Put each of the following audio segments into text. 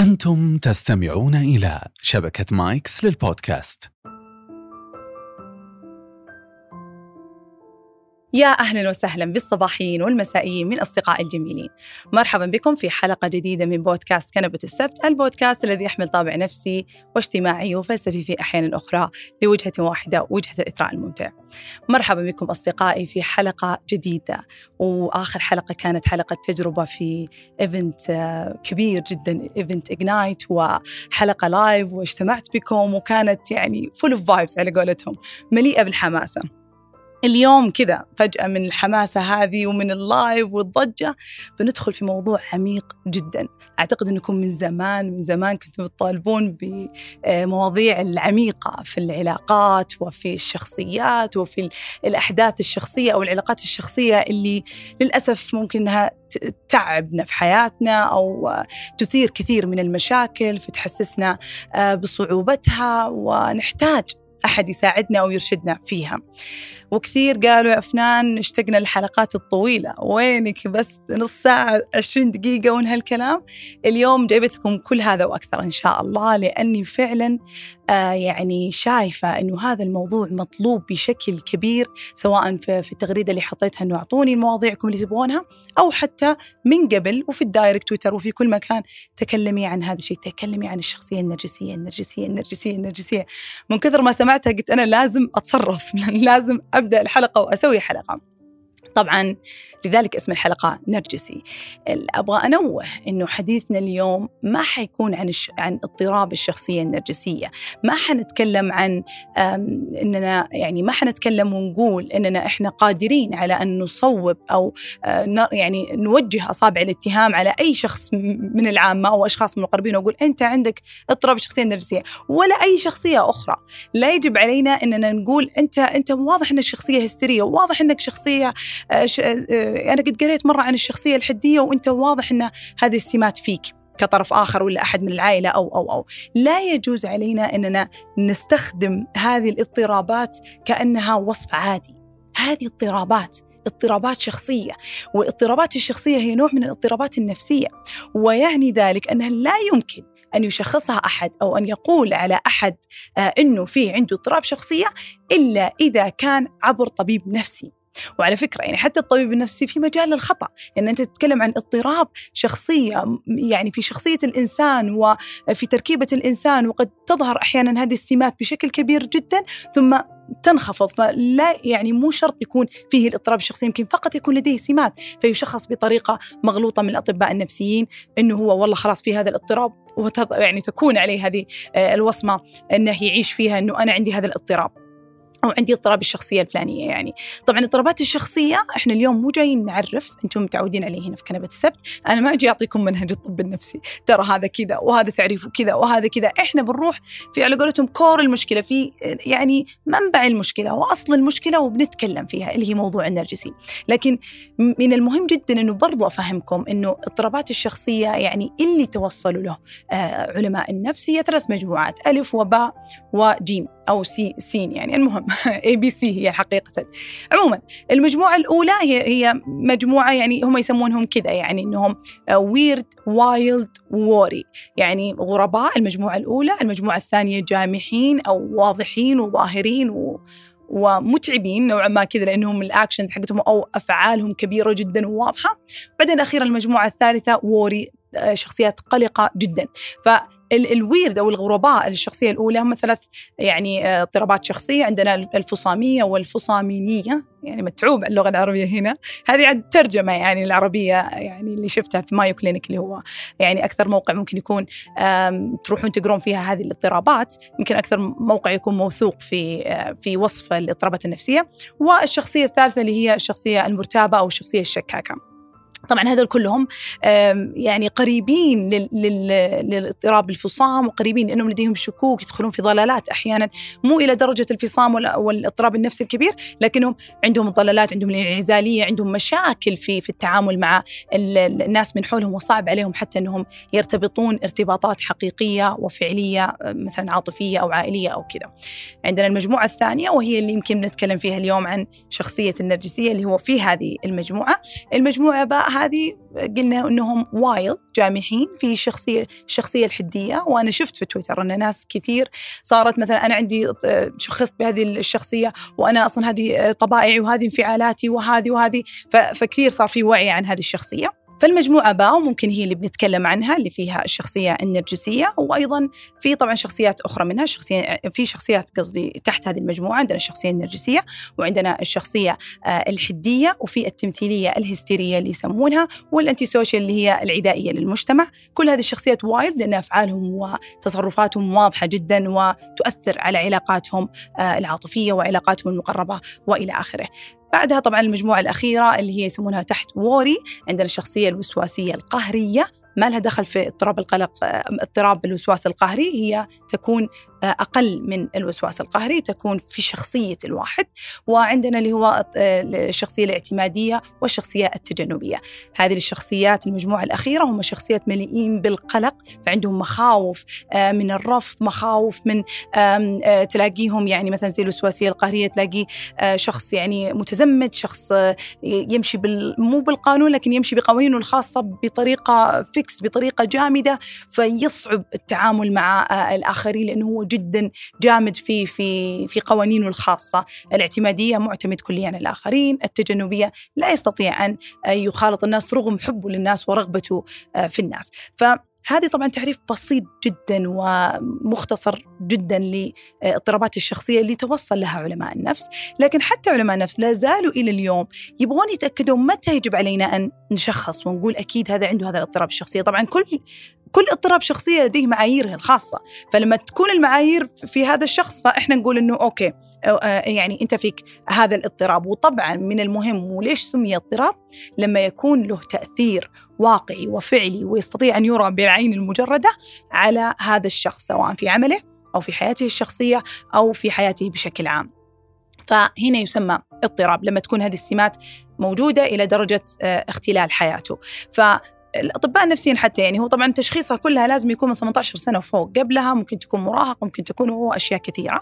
أنتم تستمعون إلى شبكة مايكس للبودكاست. يا أهلا وسهلا بالصباحيين والمسائيين من أصدقائي الجميلين. مرحبا بكم في حلقة جديدة من بودكاست كنبة السبت البودكاست الذي يحمل طابع نفسي واجتماعي وفلسفي في أحيان أخرى لوجهة واحدة وجهة الإثراء الممتع. مرحبا بكم أصدقائي في حلقة جديدة وآخر حلقة كانت حلقة تجربة في event كبير جدا event Ignite وحلقة live واجتمعت بكم وكانت يعني full of vibes على قولتهم مليئة بالحماسة. اليوم كذا فجأة من الحماسة هذه ومن ال live والضجة بندخل في موضوع عميق جدا. أعتقد أنكم من زمان من زمان كنتم تطالبون بمواضيع العميقة في العلاقات وفي الشخصيات وفي الأحداث الشخصية أو العلاقات الشخصية اللي للأسف ممكن أنها تعبنا في حياتنا أو تثير كثير من المشاكل فتحسسنا بصعوبتها ونحتاج أحد يساعدنا أو يرشدنا فيها. وكثير قالوا يا أفنان اشتقنا للحلقات الطويلة. وينك بس نص ساعة 20 دقيقة وين هالكلام؟ اليوم جايبت لكم كل هذا وأكثر إن شاء الله لأني فعلا آه يعني شايفة أنه هذا الموضوع مطلوب بشكل كبير سواء في, في التغريدة اللي حطيتها أنه أعطوني مواضيعكم اللي تبغونها أو حتى من قبل وفي الدايركت تويتر وفي كل مكان تكلمي عن هذا الشيء تكلمي عن الشخصية النرجسية النرجسية النرجسية النرجسية. من كثر ما سمعتها قلت أنا لازم أتصرف لازم أبدأ الحلقة وأسوي حلقة. طبعا لذلك اسم الحلقة نرجسي. أبغى أنوه أنه حديثنا اليوم ما حيكون عن الش... عن اضطراب الشخصية النرجسية. ما حنتكلم عن أننا يعني ما حنتكلم ونقول أننا إحنا قادرين على أن نصوب أو يعني نوجه أصابع الاتهام على أي شخص من العامة أو أشخاص من المقربين وأقول أنت عندك اضطراب الشخصية النرجسية ولا أي شخصية أخرى. لا يجب علينا أننا نقول أنت أنت واضح أنك شخصية هستيرية واضح أنك شخصية أنا قد قريت مرة عن الشخصية الحدية وأنت واضح أن هذه السمات فيك كطرف آخر ولا أحد من العائلة أو أو أو. لا يجوز علينا أننا نستخدم هذه الاضطرابات كأنها وصف عادي. هذه اضطرابات اضطرابات شخصية والاضطرابات الشخصية هي نوع من الاضطرابات النفسية. ويعني ذلك أنها لا يمكن أن يشخصها أحد أو أن يقول على أحد آه أنه في عنده اضطراب شخصية إلا إذا كان عبر طبيب نفسي. وعلى فكرة يعني حتى الطبيب النفسي في مجال الخطأ لأن أنت تتكلم عن اضطراب شخصية يعني في شخصية الإنسان وفي تركيبة الإنسان وقد تظهر أحيانا هذه السمات بشكل كبير جدا ثم تنخفض. فلا يعني مو شرط يكون فيه الاضطراب الشخصي يمكن فقط يكون لديه سمات. فيشخص بطريقة مغلوطة من الأطباء النفسيين أنه هو والله خلاص في هذا الاضطراب يعني تكون عليه هذه الوصمة أنه يعيش فيها أنه أنا عندي هذا الاضطراب. أو عندي اضطراب الشخصية الفلانية يعني. طبعا الاضطرابات الشخصية إحنا اليوم مو جايين نعرف أنتم متعودين عليه هنا في كنبة السبت أنا ما أجي أعطيكم منهج الطب النفسي. ترى هذا كذا وهذا تعريفه كذا وهذا كذا. إحنا بنروح في على قولتهم كور المشكلة في يعني منبع المشكلة وأصل المشكلة وبنتكلم فيها اللي هي موضوع النرجسي لكن من المهم جدا إنه برضو أفهمكم إنه اضطرابات الشخصية يعني اللي توصلوا له آه علماء النفس هي ثلاث مجموعات ألف وباء وجيم. أو C سين يعني. المهم A B C هي حقيقة. عموما المجموعة الأولى هي هي مجموعة يعني هم يسمونهم كذا يعني إنهم weird wild worry يعني غرباء المجموعة الأولى المجموعة الثانية جامحين أو واضحين وظاهرين و ومتعبين نوعا ما كذا لأنهم ال actions حقتهم أو أفعالهم كبيرة جدا وواضحة. بعدين أخيرا المجموعة الثالثة worry شخصيات قلقة جدا. ف الويرد أو الغرباء الشخصية الأولى هم ثلاث يعني اضطرابات شخصية. عندنا الفصامية والفصامينية يعني متعوب اللغة العربية هنا. هذه عاد ترجمة يعني العربية يعني اللي شفتها في مايو كلينيك اللي هو يعني أكثر موقع ممكن يكون تروحون تقرون فيها هذه الاضطرابات. يمكن أكثر موقع يكون موثوق في في وصف الاضطرابات النفسية. والشخصية الثالثة اللي هي الشخصية المرتابة أو الشخصية الشكاكة. طبعا هذول كلهم يعني قريبين للاضطراب الفصام وقريبين لأنهم لديهم شكوك يدخلون في ضلالات أحيانا مو إلى درجة الفصام والاضطراب النفسي الكبير لكنهم عندهم الضلالات عندهم الانعزالية عندهم مشاكل في في التعامل مع الناس من حولهم وصعب عليهم حتى إنهم يرتبطون ارتباطات حقيقية وفعلية مثلا عاطفية أو عائلية أو كذا. عندنا المجموعة الثانية وهي اللي يمكن نتكلم فيها اليوم عن شخصية النرجسية اللي هو في هذه المجموعة، المجموعة بقى هذه قلنا إنهم وايلد جامحين في شخصيه الشخصية الحدية وأنا شفت في تويتر إن ناس كثير صارت مثلا أنا عندي شخصت بهذه الشخصية وأنا أصلا هذه طبائعي وهذه انفعالاتي وهذه وهذه فكثير صار في وعي عن هذه الشخصية. فالمجموعة باو ممكن هي اللي بنتكلم عنها اللي فيها الشخصية النرجسية وأيضا في طبعا شخصيات أخرى منها شخصية في شخصيات قصدي تحت هذه المجموعة عندنا الشخصية النرجسية وعندنا الشخصية آه، الحدية وفي التمثيلية الهستيرية اللي يسمونها وال antisocial اللي هي العدائية للمجتمع. كل هذه الشخصيات wild لأن أفعالهم وتصرفاتهم واضحة جدا وتؤثر على علاقاتهم آه، العاطفية وعلاقاتهم المقربة وإلى آخره. بعدها طبعا المجموعة الأخيرة اللي هي يسمونها تحت worry عندنا الشخصية الوسواسية القهرية. ما لها دخل في اضطراب القلق اضطراب الوسواس القهري هي تكون أقل من الوسواس القهري تكون في شخصية الواحد وعندنا اللي هو الشخصية الاعتمادية والشخصية التجنبية. هذه الشخصيات المجموعة الأخيرة هم شخصيات مليئين بالقلق فعندهم مخاوف آه، من الرفض مخاوف من آه، تلاقيهم يعني مثلا زي الوسواسية القهرية تلاقي آه، شخص يعني متزمت شخص يمشي بال مو بالقانون لكن يمشي بقوانينه الخاصة بطريقة فيكس بطريقة جامدة فيصعب التعامل مع الآخرين لأنه هو جدا جامد في في في قوانينه الخاصة، الاعتمادية معتمد كليا على الآخرين، التجنبية لا يستطيع أن يخالط الناس رغم حبه للناس ورغبته آه، في الناس، ف هذه طبعا تعريف بسيط جدا ومختصر جدا لاضطرابات الشخصية اللي توصل لها علماء النفس، لكن حتى علماء النفس لا زالوا إلى اليوم يبغون يتاكدوا متى يجب علينا أن نشخص ونقول أكيد هذا عنده هذا الاضطراب الشخصية، طبعا كل كل اضطراب شخصية لديه معاييره الخاصة. فلما تكون المعايير في هذا الشخص فإحنا نقول إنه أوكي آه، يعني أنت فيك هذا الاضطراب. وطبعا من المهم وليش سمي اضطراب؟ لما يكون له تأثير واقعي وفعلي ويستطيع أن يرى بالعين المجردة على هذا الشخص سواء في عمله أو في حياته الشخصية أو في حياته بشكل عام. فهنا يسمى اضطراب لما تكون هذه السمات موجودة إلى درجة آه، اختلال حياته. ف الاطباء النفسيين حتى يعني هو طبعا تشخيصها كلها لازم يكون من 18 سنة وفوق. قبلها ممكن تكون مراهق ممكن تكون هو أشياء كثيرة.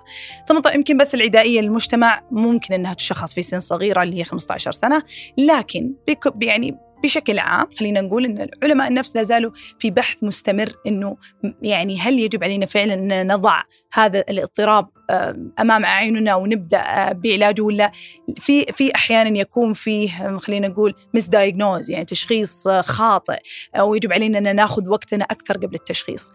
يمكن بس العدائية للمجتمع ممكن إنها تشخص في سن صغيرة اللي هي 15 سنة. لكن يعني بشكل عام خلينا نقول إن علماء النفس لا زالوا في بحث مستمر إنه يعني هل يجب علينا فعلا إن نضع هذا الاضطراب أمام أعيننا ونبدأ آه، بعلاجه ولا في في أحيانا يكون فيه خلينا نقول مس دايجنوز يعني تشخيص خاطئ أو يجب علينا إن ناخذ وقتنا أكثر قبل التشخيص.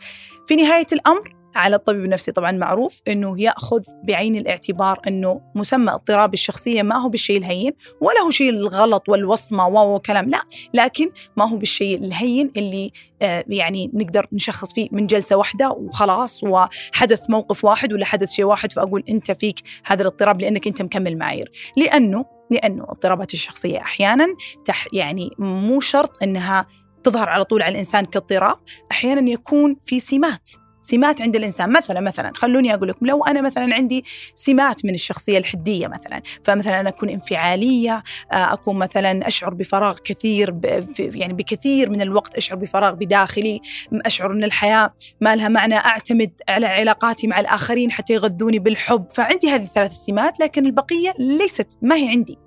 في نهاية الأمر على الطبيب النفسي طبعا معروف إنه يأخذ بعين الاعتبار إنه مسمى اضطراب الشخصية ما هو بالشيء الهين ولا هو شيء الغلط والوصمة وكلام لا لكن ما هو بالشيء الهين اللي آه، يعني نقدر نشخص فيه من جلسة واحدة وخلاص وحدث موقف واحد ولا حدث شيء واحد فأقول أنت فيك هذا الاضطراب لأنك أنت مكمل معايير. لأنه لأنه اضطرابات الشخصية أحيانا تح يعني مو شرط إنها تظهر على طول على الإنسان كاضطراب أحيانا يكون في سمات. سمات عند الإنسان. مثلا مثلا خلوني أقول لكم لو أنا مثلا عندي سمات من الشخصية الحدية مثلا فمثلا أنا أكون انفعالية آه، أكون مثلا أشعر بفراغ كثير يعني بكثير من الوقت أشعر بفراغ بداخلي أشعر إن الحياة ما لها معنى أعتمد على علاقاتي مع الآخرين حتى يغذوني بالحب. فعندي هذه الثلاث سمات لكن البقية ليست ما هي عندي.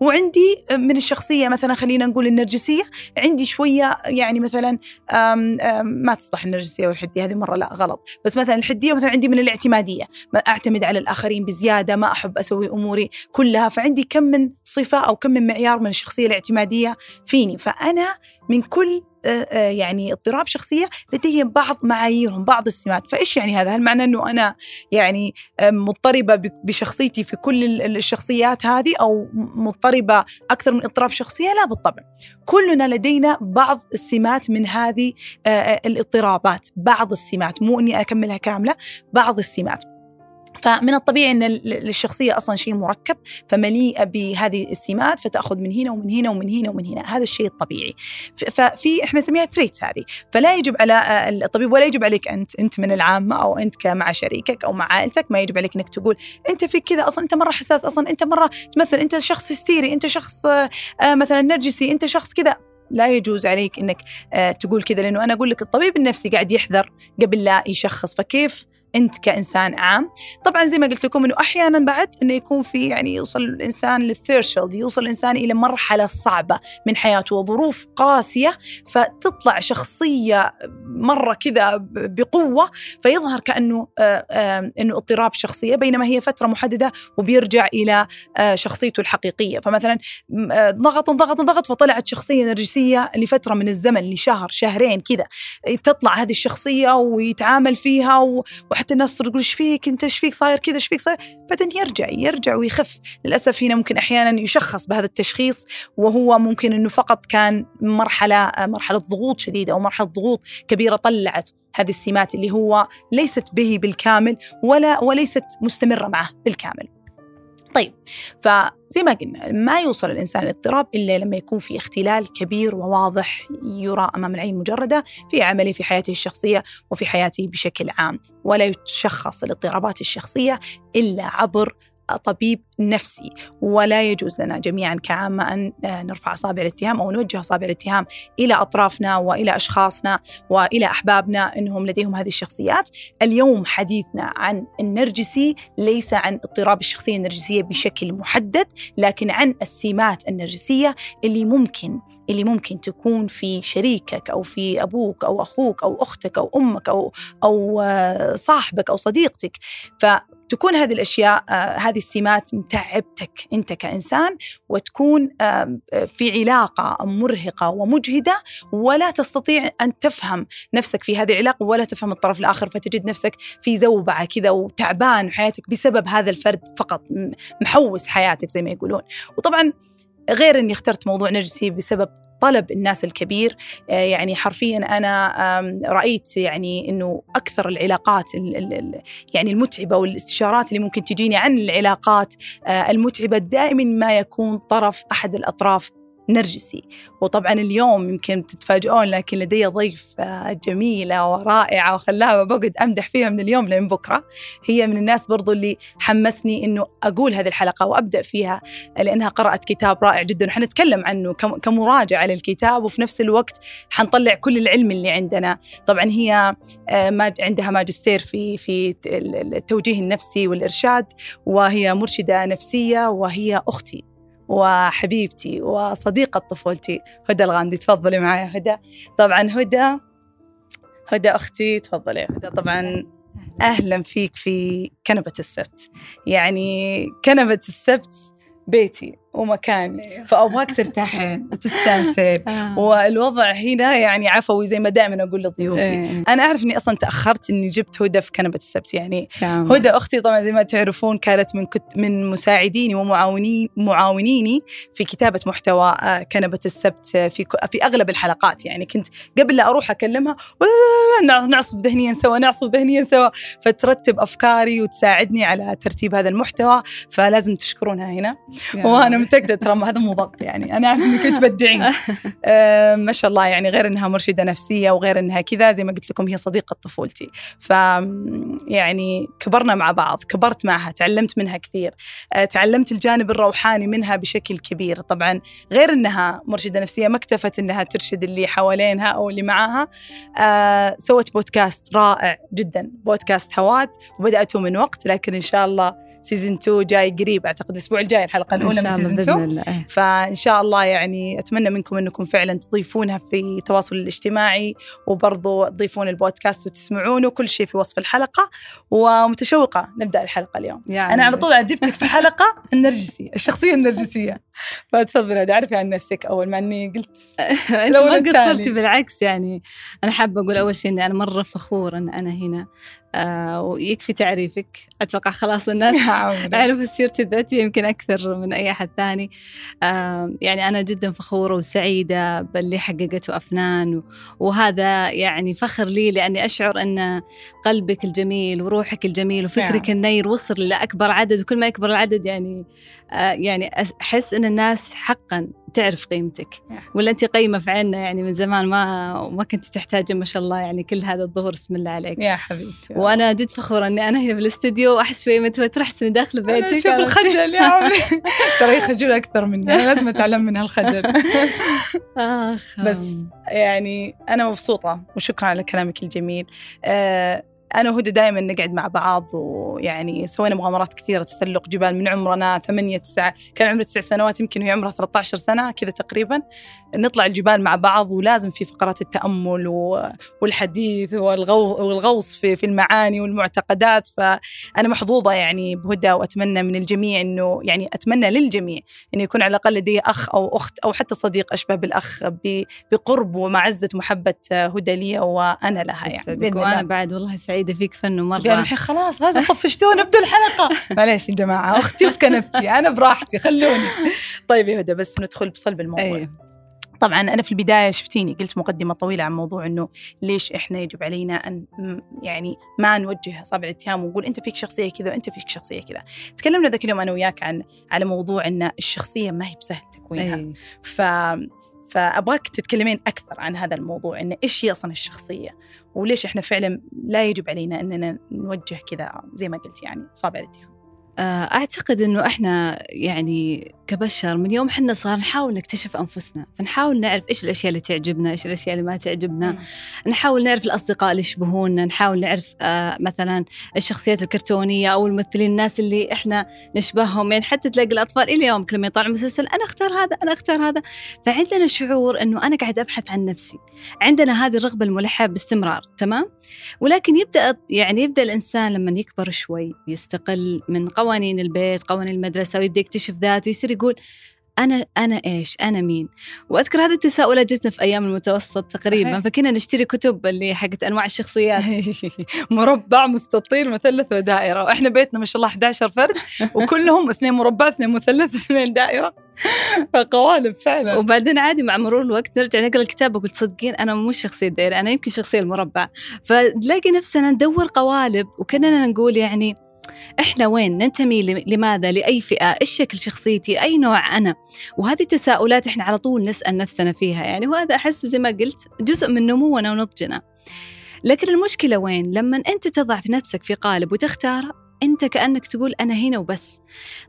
وعندي من الشخصية مثلا خلينا نقول النرجسية عندي شوية يعني مثلا آم آم ما تصلح النرجسية والحدية هذه مرة لا غلط. بس مثلا الحديه مثلا عندي من الاعتمادية. ما أعتمد على الآخرين بزيادة ما أحب أسوي أموري كلها فعندي كم من صفة أو كم من معيار من الشخصية الاعتمادية فيني. فأنا من كل يعني اضطراب شخصية لديهم بعض معاييرهم بعض السمات. فإيش يعني هذا؟ هل معنى أنه أنا يعني آه، مضطربة بشخصيتي في كل الشخصيات هذه أو مضطربة أكثر من اضطراب شخصية؟ لا بالطبع. كلنا لدينا بعض السمات من هذه الاضطرابات. بعض السمات. مو أني أكملها كاملة بعض السمات. فمن الطبيعي إن الشخصية أصلا شيء مركب فمليئة بهذه السمات فتأخذ من هنا ومن هنا ومن هنا ومن هنا. هذا الشيء الطبيعي. ففي إحنا نسميها traits هذه. فلا يجب على آه، الطبيب ولا يجب عليك أنت أنت من العامة أو أنت مع شريكك أو مع عائلتك ما يجب عليك إنك تقول أنت في كذا أصلا أنت مرة حساس أصلا أنت مرة تمثل أنت شخص هستيري أنت شخص آه، مثلا نرجسي أنت شخص كذا. لا يجوز عليك إنك آه، تقول كذا لأنه أنا أقول لك الطبيب النفسي قاعد يحذر قبل لا يشخص. فكيف أنت كإنسان عام. طبعا زي ما قلت لكم إنه أحيانا بعد إنه يكون في يعني يوصل الإنسان لل threshold يوصل الإنسان إلى مرحلة صعبة من حياته وظروف قاسية فتطلع شخصية مرة كذا بقوة فيظهر كأنه آه، آه، إنه اضطراب شخصية بينما هي فترة محددة وبيرجع إلى آه، شخصيته الحقيقية. فمثلا ضغط ضغط ضغط فطلعت شخصية نرجسية لفترة من الزمن لشهر شهرين كذا. تطلع هذه الشخصية ويتعامل فيها وحتى الناس تقول إيش فيك أنت؟ إيش فيك صاير كذا؟ إيش فيك صاير؟ بعدين يرجع يرجع ويخف. للأسف هنا ممكن أحيانا يشخص بهذا التشخيص وهو ممكن إنه فقط كان مرحلة مرحلة ضغوط شديدة أو مرحلة ضغوط كبيرة طلعت هذه السمات اللي هو ليست به بالكامل ولا وليست مستمرة معه بالكامل. طيب فزي ما قلنا ما يوصل الإنسان للاضطراب إلا لما يكون في اختلال كبير وواضح يرى أمام العين مجردة في عمله في حياته الشخصية وفي حياته بشكل عام. ولا يتشخص الاضطرابات الشخصية إلا عبر طبيب نفسي ولا يجوز لنا جميعا كعامة أن نرفع أصابع الاتهام أو نوجه أصابع الاتهام إلى أطرافنا وإلى أشخاصنا وإلى أحبابنا أنهم لديهم هذه الشخصيات. اليوم حديثنا عن النرجسي ليس عن اضطراب الشخصية النرجسية بشكل محدد لكن عن السمات النرجسية اللي ممكن اللي ممكن تكون في شريكك أو في أبوك أو أخوك أو أختك أو أمك أو أو صاحبك أو صديقتك. ف تكون هذه الأشياء آه، هذه السمات متعبتك أنت كإنسان وتكون في علاقة مرهقة ومجهدة ولا تستطيع أن تفهم نفسك في هذه العلاقة ولا تفهم الطرف الآخر فتجد نفسك في زوبعة كذا وتعبان حياتك بسبب هذا الفرد فقط محوس حياتك زي ما يقولون. وطبعا غير إني اخترت موضوع نرجسي بسبب طلب الناس الكبير آه، يعني حرفيا أنا رأيت يعني إنه أكثر العلاقات يعني المتعبة والاستشارات اللي ممكن تجيني عن العلاقات آه، المتعبة دائما ما يكون طرف أحد الأطراف. نرجسي. وطبعا اليوم يمكن تتفاجئون لكن لدي ضيف آه، جميلة ورائعة وخلاها بقعد أمدح فيها من اليوم لين بكرة. هي من الناس برضو اللي حمسني أنه أقول هذه الحلقة وأبدأ فيها لأنها قرأت كتاب رائع جدا وحنتكلم عنه كمراجعة للكتاب وفي نفس الوقت حنطلع كل العلم اللي عندنا. طبعا هي آه، عندها ماجستير في في التوجيه النفسي والإرشاد وهي مرشدة نفسية وهي أختي. وحبيبتي وصديقة طفولتي. هدى الغاندي تفضلي معي هدى. طبعا هدى هدى أختي تفضلي. هدى طبعا أهلا فيك في كنبة السبت. يعني كنبة السبت بيتي. ومكاني أيوه. فابغاك ترتاحين وتستانسين آه. والوضع هنا يعني عفوي زي ما دائما أقول لضيوفي إيه. أنا أعرف إني أصلا تأخرت إني جبت هدى في كنبه السبت يعني كام. هدى أختي طبعا زي ما تعرفون كانت من كت من مساعديني ومعاونين معاونيني في كتابة محتوى آه، كنبه السبت في في أغلب الحلقات يعني كنت قبل لا أروح أكلمها نعصف ذهنيا سوا نعصف ذهنيا سوا فترتب أفكاري وتساعدني على ترتيب هذا المحتوى فلازم تشكرونها هنا وأنا متاكده ترى هذا مو ضبط يعني. أنا أعرف إنك كنت تبدعين. آه ما شاء الله يعني غير إنها مرشدة نفسية وغير إنها كذا زي ما قلت لكم هي صديقة طفولتي. ف يعني كبرنا مع بعض كبرت معها تعلمت منها كثير. آه تعلمت الجانب الروحاني منها بشكل كبير. طبعا غير إنها مرشدة نفسية ما اكتفت إنها ترشد اللي حوالينها أو اللي معاها. آه سوت بودكاست رائع جدا. بودكاست what وبدأته من وقت لكن إن شاء الله season 2 جاي قريب. أعتقد الأسبوع الجاي الحلقة الأولى من season 2 إيه. فإن شاء الله يعني أتمنى منكم أنكم فعلا تضيفونها في التواصل الاجتماعي وبرضو تضيفون البودكاست وتسمعونه كل شيء في وصف الحلقة. ومتشوقة نبدأ الحلقة اليوم. يعني أنا على طول عجبتك في حلقة النرجسي الشخصية النرجسية. فتفضلي اعرفي عن نفسك أول ما إني قلت أنت ما قصرتي بالعكس يعني. أنا حابة أقول أول شيء إني أنا مرة فخورة إن أنا هنا. آه ويكفي تعريفك. أتوقع خلاص الناس عرفوا سيرتي الذاتية يمكن أكثر من أي أحد ثاني. آه يعني أنا جدا فخورة وسعيدة باللي حققته أفنان. وهذا يعني فخر لي لأني أشعر أن قلبك الجميل وروحك الجميل وفكرك نعم. النير وصل لأكبر عدد. وكل ما يكبر العدد يعني يعني أحس أن الناس حقا تعرف قيمتك. ولا انت قيمة في عيننا يعني من زمان ما ما كنت تحتاجين ما شاء الله يعني كل هذا الظهور بسم الله عليك. يا حبيبتي وأنا جد فخورة إني أنا هنا بالاستديو وأحس شوي متوتره احس اني داخله بيتك شوف الخجل يا عمري ترى يخجل أكثر مني أنا لازم أتعلم من هالخجل اخ بس يعني أنا مبسوطة وشكرا على كلامك الجميل. أه أنا وهدى دائما نقعد مع بعض ويعني سوينا مغامرات كثيرة تسلق جبال من عمرنا ثمانية تسعة كان عمري تسع سنوات يمكن وهي عمرها 13 سنة كذا تقريبا. نطلع الجبال مع بعض ولازم في فقرات التأمل والحديث والغوص في في المعاني والمعتقدات. فأنا محظوظة يعني بهدى وأتمنى من الجميع إنه يعني أتمنى للجميع انه يكون على الأقل لدي أخ أو أخت أو حتى صديق أشبه بالأخ بقرب ومعزة محبة هدى لي وأنا لها يعني. وأنا بعد والله سعيده فيك فنه مره قالوا الحين خلاص لازم طفشتونا ابدوا الحلقة. معليش يا جماعة أختي في كنبتي أنا براحتي خلوني. طيب يا هدى بس ندخل بصلب الموضوع. أيه. طبعا أنا في البداية شفتيني قلت مقدمة طويلة عن موضوع إنه ليش إحنا يجب علينا أن يعني ما نوجه اصابع الاتهام ونقول أنت فيك شخصية كذا وأنت فيك شخصية كذا. تكلمنا ذاك اليوم أنا وياك عن على موضوع إن الشخصية ما هي بسهل تكوينها. أيه. ف فأبغاك تتكلمين أكثر عن هذا الموضوع انه إيش هي أصلا الشخصية؟ وليش إحنا فعلا لا يجب علينا إننا نوجه كذا زي ما قلت يعني اصابع الاتهام أعتقد أنه إحنا يعني كبشر من يوم حنا صار نحاول نكتشف أنفسنا فنحاول نعرف إيش الأشياء اللي تعجبنا إيش الأشياء اللي ما تعجبنا. م. نحاول نعرف الأصدقاء اللي يشبهونا نحاول نعرف آه مثلا الشخصيات الكرتونية أو الممثلين الناس اللي إحنا نشبههم. يعني حتى تلاقي الأطفال إلى يوم لما يطلعوا مسلسل أنا أختار هذا أنا أختار هذا. فعندنا شعور أنه أنا قاعد أبحث عن نفسي. عندنا هذه الرغبة الملحة باستمرار تمام؟ ولكن يبدأ يعني يبدأ الإنسان لما يكبر شوي يستقل من قوانين البيت قوانين المدرسة ويبدأ يكتشف ذاته يصير يقول أنا أنا إيش؟ أنا مين؟ وأذكر هذه التساؤلات جتنا في أيام المتوسط تقريبا صحيح. فكنا نشتري كتب اللي حقت أنواع الشخصيات مربع مستطيل مثلث ودائرة وإحنا بيتنا ما شاء الله 11 فرد وكلهم اثنين مربع اثنين مثلث اثنين دائرة فقوالب فعلا وبعدين عادي مع مرور الوقت نرجع نقرأ الكتاب وقلت صدقين أنا مو شخصية دائرة أنا يمكن شخصية المربع فنلاقي نفسنا ندور قوالب وكأننا نقول يعني إحنا وين ننتمي لماذا؟ لأي فئة؟ إيش شكل شخصيتي؟ أي نوع أنا؟ وهذه التساؤلات إحنا على طول نسأل نفسنا فيها يعني وهذا أحس زي ما قلت جزء من نمونا ونضجنا. لكن المشكلة وين؟ لما أنت تضع في نفسك في قالب وتختاره أنت كأنك تقول أنا هنا وبس.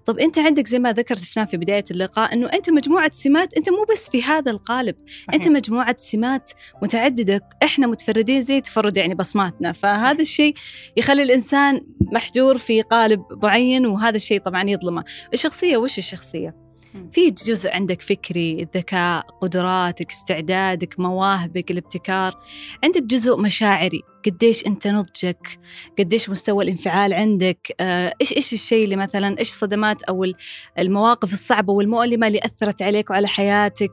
طب أنت عندك زي ما ذكرت فنان في بداية اللقاء إنه أنت مجموعة سمات أنت مو بس في هذا القالب. صحيح. أنت مجموعة سمات متعددة إحنا متفردين زي تفرد يعني بصماتنا. فهذا صحيح. الشيء يخلي الإنسان محجور في قالب معين وهذا الشيء طبعا يظلمه. الشخصية وش الشخصية؟ في جزء عندك فكري الذكاء قدراتك استعدادك مواهبك الابتكار. عندك جزء مشاعري قديش أنت نضجك قديش مستوى الانفعال عندك. آه، إيش إيش الشيء اللي مثلا إيش الصدمات أو المواقف الصعبة والمؤلمة اللي أثرت عليك وعلى حياتك؟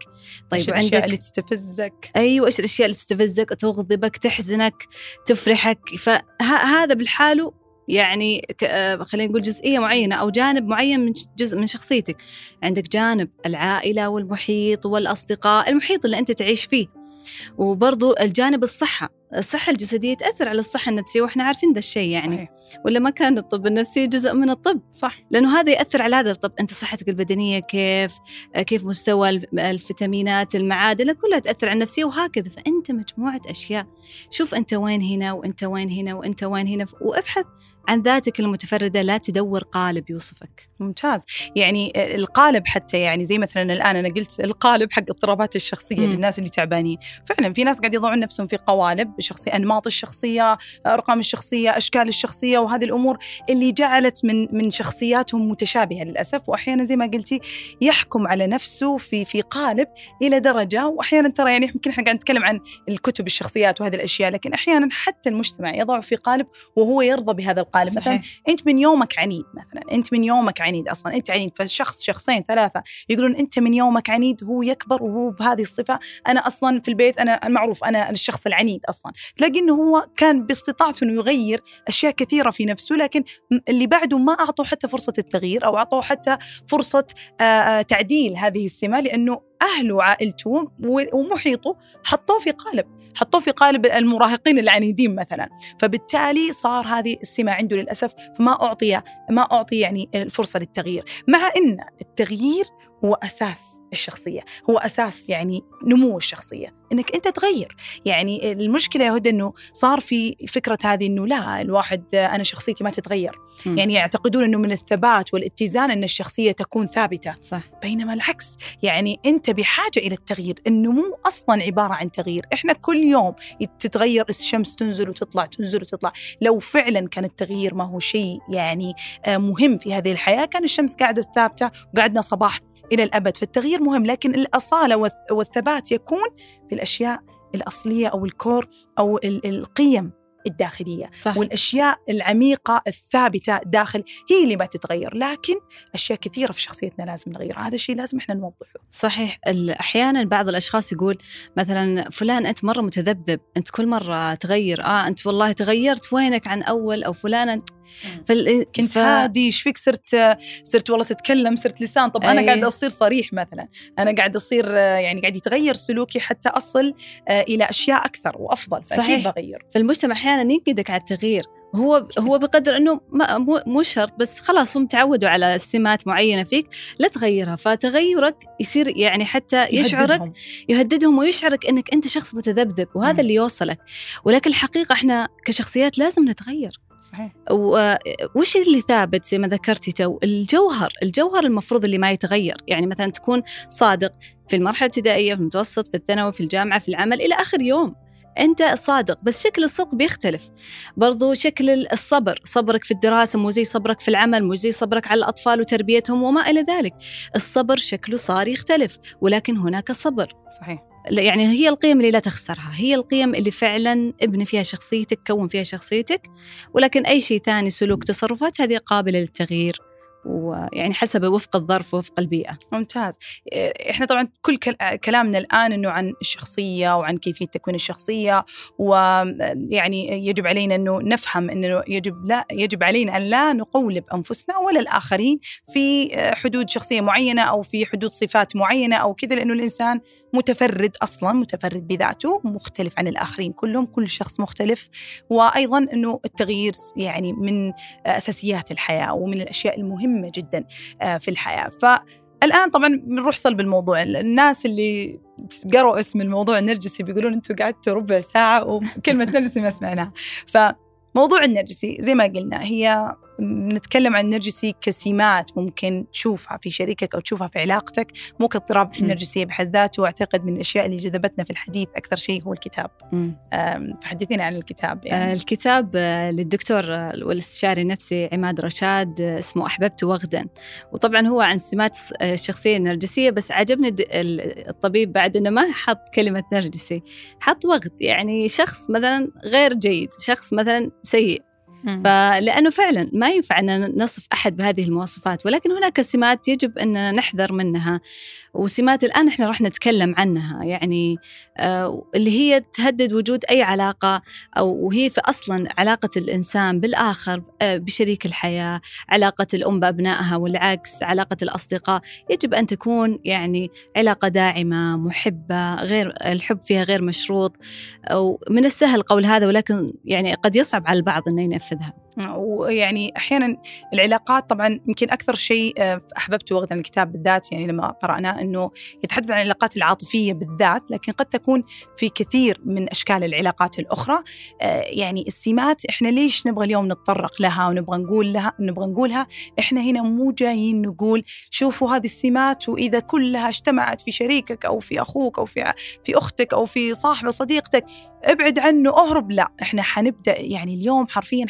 طيب إيش الأشياء اللي تستفزك؟ أيوه إيش الأشياء اللي تستفزك تغضبك تحزنك تفرحك. فهذا بالحاله يعني آه، خلينا نقول جزئية معينة أو جانب معين من جزء من شخصيتك. عندك جانب العائلة والمحيط والأصدقاء المحيط اللي أنت تعيش فيه. وبرضو الجانب الصحة. الصحة الجسدية تأثر على الصحة النفسية وإحنا عارفين ذا الشيء يعني. صحيح. ولا ما كان الطب النفسي جزء من الطب؟ صح. لأنه هذا يأثر على هذا الطب. أنت صحتك البدنية كيف؟ كيف مستوى الفيتامينات المعادن كلها تأثر على النفسية وهكذا. فأنت مجموعة أشياء. شوف أنت وين هنا وأنت وين هنا وأنت وين هنا. وأبحث عن ذاتك المتفردة لا تدور قالب يوصفك. ممتاز. يعني القالب حتى يعني زي مثلا الآن أنا قلت القالب حق اضطرابات الشخصية مم. للناس اللي تعبانين. فعلا في ناس قاعد يضعون نفسهم في قوالب بشخصية أنماط الشخصية أرقام الشخصية أشكال الشخصية وهذه الأمور اللي جعلت من من شخصياتهم متشابهة للأسف. وأحيانا زي ما قلتي يحكم على نفسه في في قالب إلى درجة وأحيانا ترى يعني يمكن إحنا قاعد نتكلم عن الكتب الشخصيات وهذه الأشياء لكن أحيانا حتى المجتمع يضع في قالب وهو يرضى بهذا القالب. صحيح. مثلا أنت من يومك عنيد مثلا أنت من يومك عنيد أصلا أنت عنيد فشخص شخصين ثلاثة يقولون أنت من يومك عنيد هو يكبر وهو بهذه الصفة أنا أصلا في البيت أنا المعروف أنا الشخص العنيد أصلا تلاقي أنه هو كان باستطاعته أنه يغير أشياء كثيرة في نفسه لكن اللي بعده ما أعطوا حتى فرصة التغيير أو أعطوا حتى فرصة تعديل هذه السمة لأنه أهله وعائلته ومحيطه حطوه في قالب حطوه في قالب المراهقين العنيدين مثلا. فبالتالي صار هذه السمة عنده للأسف فما أعطي ما أعطي يعني الفرصة للتغيير. مع أن التغيير هو أساس الشخصية هو أساس يعني نمو الشخصية إنك أنت تغير. يعني المشكلة يا هدى إنه صار في فكرة هذه إنه لا الواحد أنا شخصيتي ما تتغير. م. يعني يعتقدون إنه من الثبات والاتزان إن الشخصية تكون ثابتة. صح. بينما العكس يعني أنت بحاجة إلى التغيير. النمو أصلا عبارة عن تغيير. إحنا كل يوم تتغير الشمس تنزل وتطلع تنزل وتطلع. لو فعلا كان التغيير ما هو شيء يعني آه، مهم في هذه الحياة كان الشمس قاعدة ثابتة وقعدنا صباح إلى الأبد. فالتغيير مهم لكن الأصالة والثبات يكون في الأشياء الأصلية أو الكور أو القيم الداخلية. صح. والأشياء العميقة الثابتة داخل هي اللي ما تتغير. لكن أشياء كثيرة في شخصيتنا لازم نغيرها. هذا الشيء لازم إحنا نوضحه. صحيح. أحيانا بعض الأشخاص يقول مثلا فلان أنت مرة متذبذب أنت كل مرة تغير آه أنت والله تغيرت وينك عن أول أو فلانه فال... كنت ف... هادي إيش فيك صرت صرت والله تتكلم صرت لسان. طب أنا قاعدة أصير صريح مثلا. أنا قاعدة أصير يعني قاعد يتغير سلوكي حتى أصل آه، إلى أشياء أكثر وأفضل صحيح. بغير. فالمجتمع أحيانا ينقدك على التغيير. هو هو بقدر إنه ما مو شرط بس خلاص هم تعودوا على سمات معينة فيك لا تغيرها. فتغيرك يصير يعني حتى يشعرك يهددهم, يهددهم ويشعرك إنك أنت شخص متذبذب وهذا م. اللي يوصلك. ولكن الحقيقة إحنا كشخصيات لازم نتغير. صحيح. وش اللي ثابت زي ما ذكرتي تو؟ الجوهر الجوهر المفروض اللي ما يتغير. يعني مثلا تكون صادق في المرحلة الابتدائية في المتوسط في الثانوي في الجامعة في العمل إلى آخر يوم. أنت صادق بس شكل الصدق بيختلف. برضو شكل الصبر صبرك في الدراسة مو زي صبرك في العمل مو زي صبرك على الأطفال وتربيتهم وما إلى ذلك. الصبر شكله صار يختلف ولكن هناك صبر. صحيح. يعني هي القيم اللي لا تخسرها. هي القيم اللي فعلا ابني فيها شخصيتك كون فيها شخصيتك. ولكن أي شيء ثاني سلوك تصرفات هذه قابلة للتغيير. ويعني حسب وفق الظرف ووفق البيئة. ممتاز. إحنا طبعا كل كلامنا الآن أنه عن الشخصية وعن كيفية تكوين الشخصية. ويعني يجب علينا أنه نفهم أنه يجب لا يجب علينا أن لا نقولب أنفسنا ولا الآخرين في حدود شخصية معينة أو في حدود صفات معينة أو كذا لأنه الإنسان متفرد أصلا متفرد بذاته مختلف عن الآخرين كلهم كل شخص مختلف. وأيضا إنه التغيير يعني من أساسيات الحياة ومن الأشياء المهمة جدا آه، في الحياة. فالآن طبعا بنروح صلب الموضوع. الناس اللي قروا اسم الموضوع النرجسي بيقولون أنتم قعدتوا ربع ساعة وكلمة نرجسي ما سمعناها. فموضوع النرجسي زي ما قلنا هي نتكلم عن النرجسي كسمات ممكن تشوفها في شريكك أو تشوفها في علاقتك مو كاضطراب نرجسي بحد ذاته وأعتقد من الأشياء اللي جذبتنا في الحديث أكثر شيء هو الكتاب. فحدثينا عن الكتاب يعني. آه، الكتاب آه، للدكتور والإستشاري النفسي عماد رشاد آه، اسمه أحببت وغدا. وطبعا هو عن سمات الشخصيه النرجسيه بس عجبني الطبيب بعد إنه ما حط كلمة نرجسي حط وغد. يعني شخص مثلا غير جيد شخص مثلا سيء. فلأنه فعلا ما ينفع أن نصف أحد بهذه المواصفات ولكن هناك سمات يجب أن نحذر منها وسمات الآن إحنا راح نتكلم عنها يعني آه اللي هي تهدد وجود أي علاقة أو وهي في أصلا علاقة الإنسان بالآخر آه بشريك الحياة علاقة الأم بأبنائها والعكس علاقة الأصدقاء. يجب أن تكون يعني علاقة داعمة محبة غير الحب فيها غير مشروط أو من السهل قول هذا ولكن يعني قد يصعب على البعض أنه ينفذها ويعني أحيانا العلاقات طبعا يمكن أكثر شيء آه، أحببته وقت الكتاب بالذات يعني لما قرأناه إنه يتحدث عن العلاقات العاطفية بالذات لكن قد تكون في كثير من أشكال العلاقات الأخرى. آه، يعني السمات إحنا ليش نبغى اليوم نتطرق لها ونبغى نقول لها نبغى نقولها؟ إحنا هنا مو جايين نقول شوفوا هذه السمات وإذا كلها اجتمعت في شريكك أو في أخوك أو في في أختك أو في صاحبه صديقتك ابعد عنه أهرب. لا إحنا حنبدأ يعني اليوم حرفيا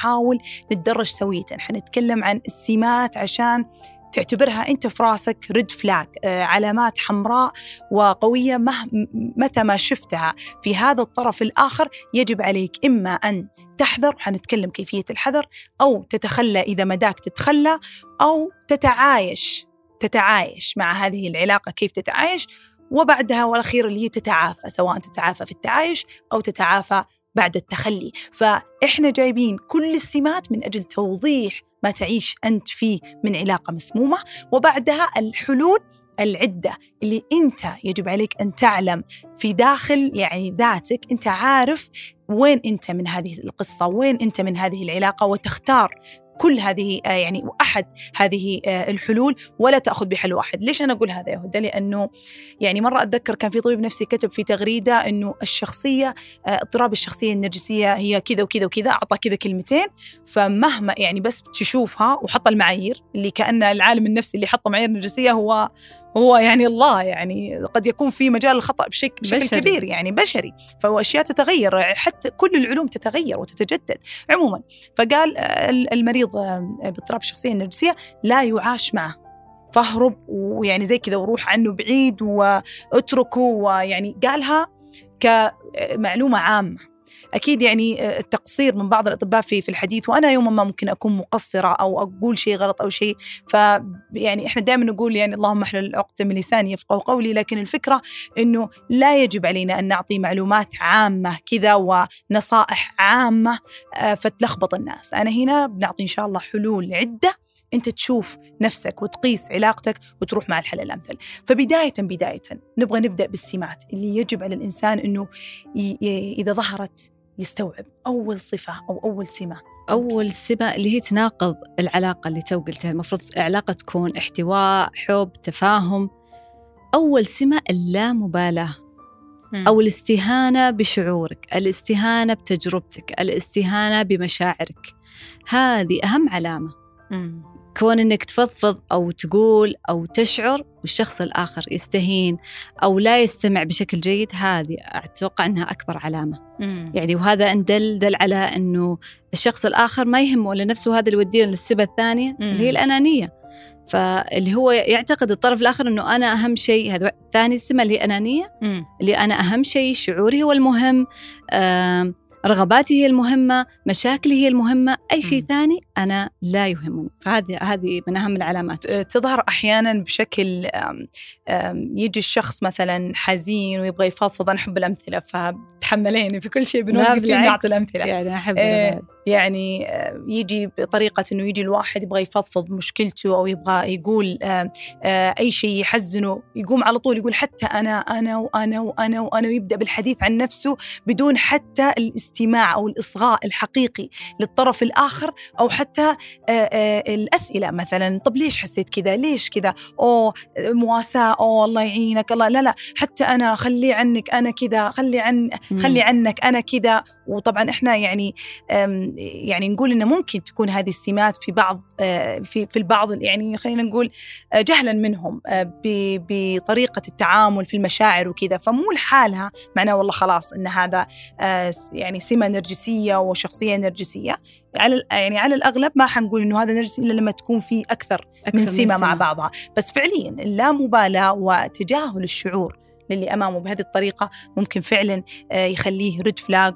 حنحاول نتدرج سوية حنتكلم عن السمات عشان تعتبرها أنت في راسك ريد فلاج آه علامات حمراء وقوية مه متى ما شفتها. في هذا الطرف الآخر يجب عليك إما أن تحذر وحنتكلم كيفية الحذر أو تتخلى إذا مداك تتخلى أو تتعايش تتعايش مع هذه العلاقة كيف تتعايش وبعدها والأخير اللي هي تتعافى سواء تتعافى في التعايش أو تتعافى بعد التخلي. فإحنا جايبين كل السمات من أجل توضيح ما تعيش أنت فيه من علاقة مسمومة وبعدها الحلول العدة اللي أنت يجب عليك أن تعلم في داخل يعني ذاتك. أنت عارف وين أنت من هذه القصة وين أنت من هذه العلاقة وتختار كل هذه آه، يعني أحد هذه آه، الحلول ولا تأخذ بحل واحد. ليش أنا أقول هذا يا هدى لأنه يعني مرة أتذكر كان في طبيب نفسي كتب في تغريدة إنه الشخصية آه، اضطراب الشخصية النرجسية هي كذا وكذا وكذا أعطى كذا كلمتين. فمهما يعني بس تشوفها وحط المعايير اللي كأن العالم النفسي اللي حط معايير نرجسية هو هو يعني الله يعني قد يكون في مجال الخطأ بشكل بشكل بشري. كبير يعني بشري. فهو أشياء تتغير حتى كل العلوم تتغير وتتجدد. عموما فقال المريض باضطراب الشخصيه النرجسيه لا يعاش معه. فاهرب ويعني زي كذا وروح عنه بعيد واتركه ويعني قالها كمعلومة عامة. أكيد يعني التقصير من بعض الأطباء في في الحديث وأنا يوما ما ممكن أكون مقصرة أو أقول شيء غلط أو شيء. ف يعني إحنا دائما نقول يعني اللهم احلل عقده من لساني يفقه قولي لكن الفكرة إنه لا يجب علينا أن نعطي معلومات عامة كذا ونصائح عامة آه، فتلخبط الناس. أنا هنا بنعطي إن شاء الله حلول عده أنت تشوف نفسك وتقيس علاقتك وتروح مع الحل الأمثل. فبداية بداية نبغى نبدأ بالسمات. اللي يجب على الإنسان إنه إذا ظهرت يستوعب أول صفة أو أول سمة. أول سمة اللي هي تناقض العلاقة اللي تو قلتها. المفروض علاقة تكون احتواء حب تفاهم. أول سمة اللامبالاة أو الاستهانة بشعورك الاستهانة بتجربتك الاستهانة بمشاعرك. هذه أهم علامة. كون إنك تفضفض أو تقول أو تشعر والشخص الآخر يستهين أو لا يستمع بشكل جيد هذه أتوقع إنها أكبر علامة مم. يعني وهذا إن دل دل على إنه الشخص الآخر ما يهمه الا نفسه هذا اللي يودينا للسبة الثانية مم. اللي هي الأنانية فاللي هو يعتقد الطرف الآخر إنه أنا أهم شيء هذا ثاني سمه اللي هي أنانية مم. اللي أنا أهم شيء شعوري هو المهم آه رغباتي هي المهمة مشاكلي هي المهمة أي شيء ثاني أنا لا يهمني. فهذه هذه من أهم العلامات. تظهر أحيانا بشكل يجي الشخص مثلا حزين ويبغى يفضفض أنا أحب الأمثلة فتحمليني في كل شيء بنوقف نعطي الأمثلة. يعني أحب يعني آه، يجي بطريقة أنه يجي الواحد يبغى يفضفض مشكلته أو يبغى يقول آه، آه، أي شيء يحزنه يقوم على طول يقول حتى أنا أنا وأنا وأنا وأنا ويبدأ بالحديث عن نفسه بدون حتى الاستماع أو الإصغاء الحقيقي للطرف الآخر أو حتى الأسئلة مثلا. طب ليش حسيت كذا؟ ليش كذا؟ أوه مواساة أوه الله يعينك الله لا لا حتى أنا خلي عنك أنا كذا خلي عن خلي عنك أنا كذا. وطبعا إحنا يعني يعني نقول إنه ممكن تكون هذه السمات في بعض آه، في في البعض يعني خلينا نقول آه، جهلا منهم آه، بطريقة التعامل في المشاعر وكذا. فمو لحالها معناه والله خلاص إن هذا يعني سمة نرجسية وشخصية نرجسية. على يعني على الأغلب ما حنقول إنه هذا نرجسي إلا لما تكون في أكثر, أكثر من سمة مع بعضها. بس فعليا اللامبالاة وتجاهل الشعور للي أمامه بهذه الطريقة ممكن فعلا يخليه ريد فلاج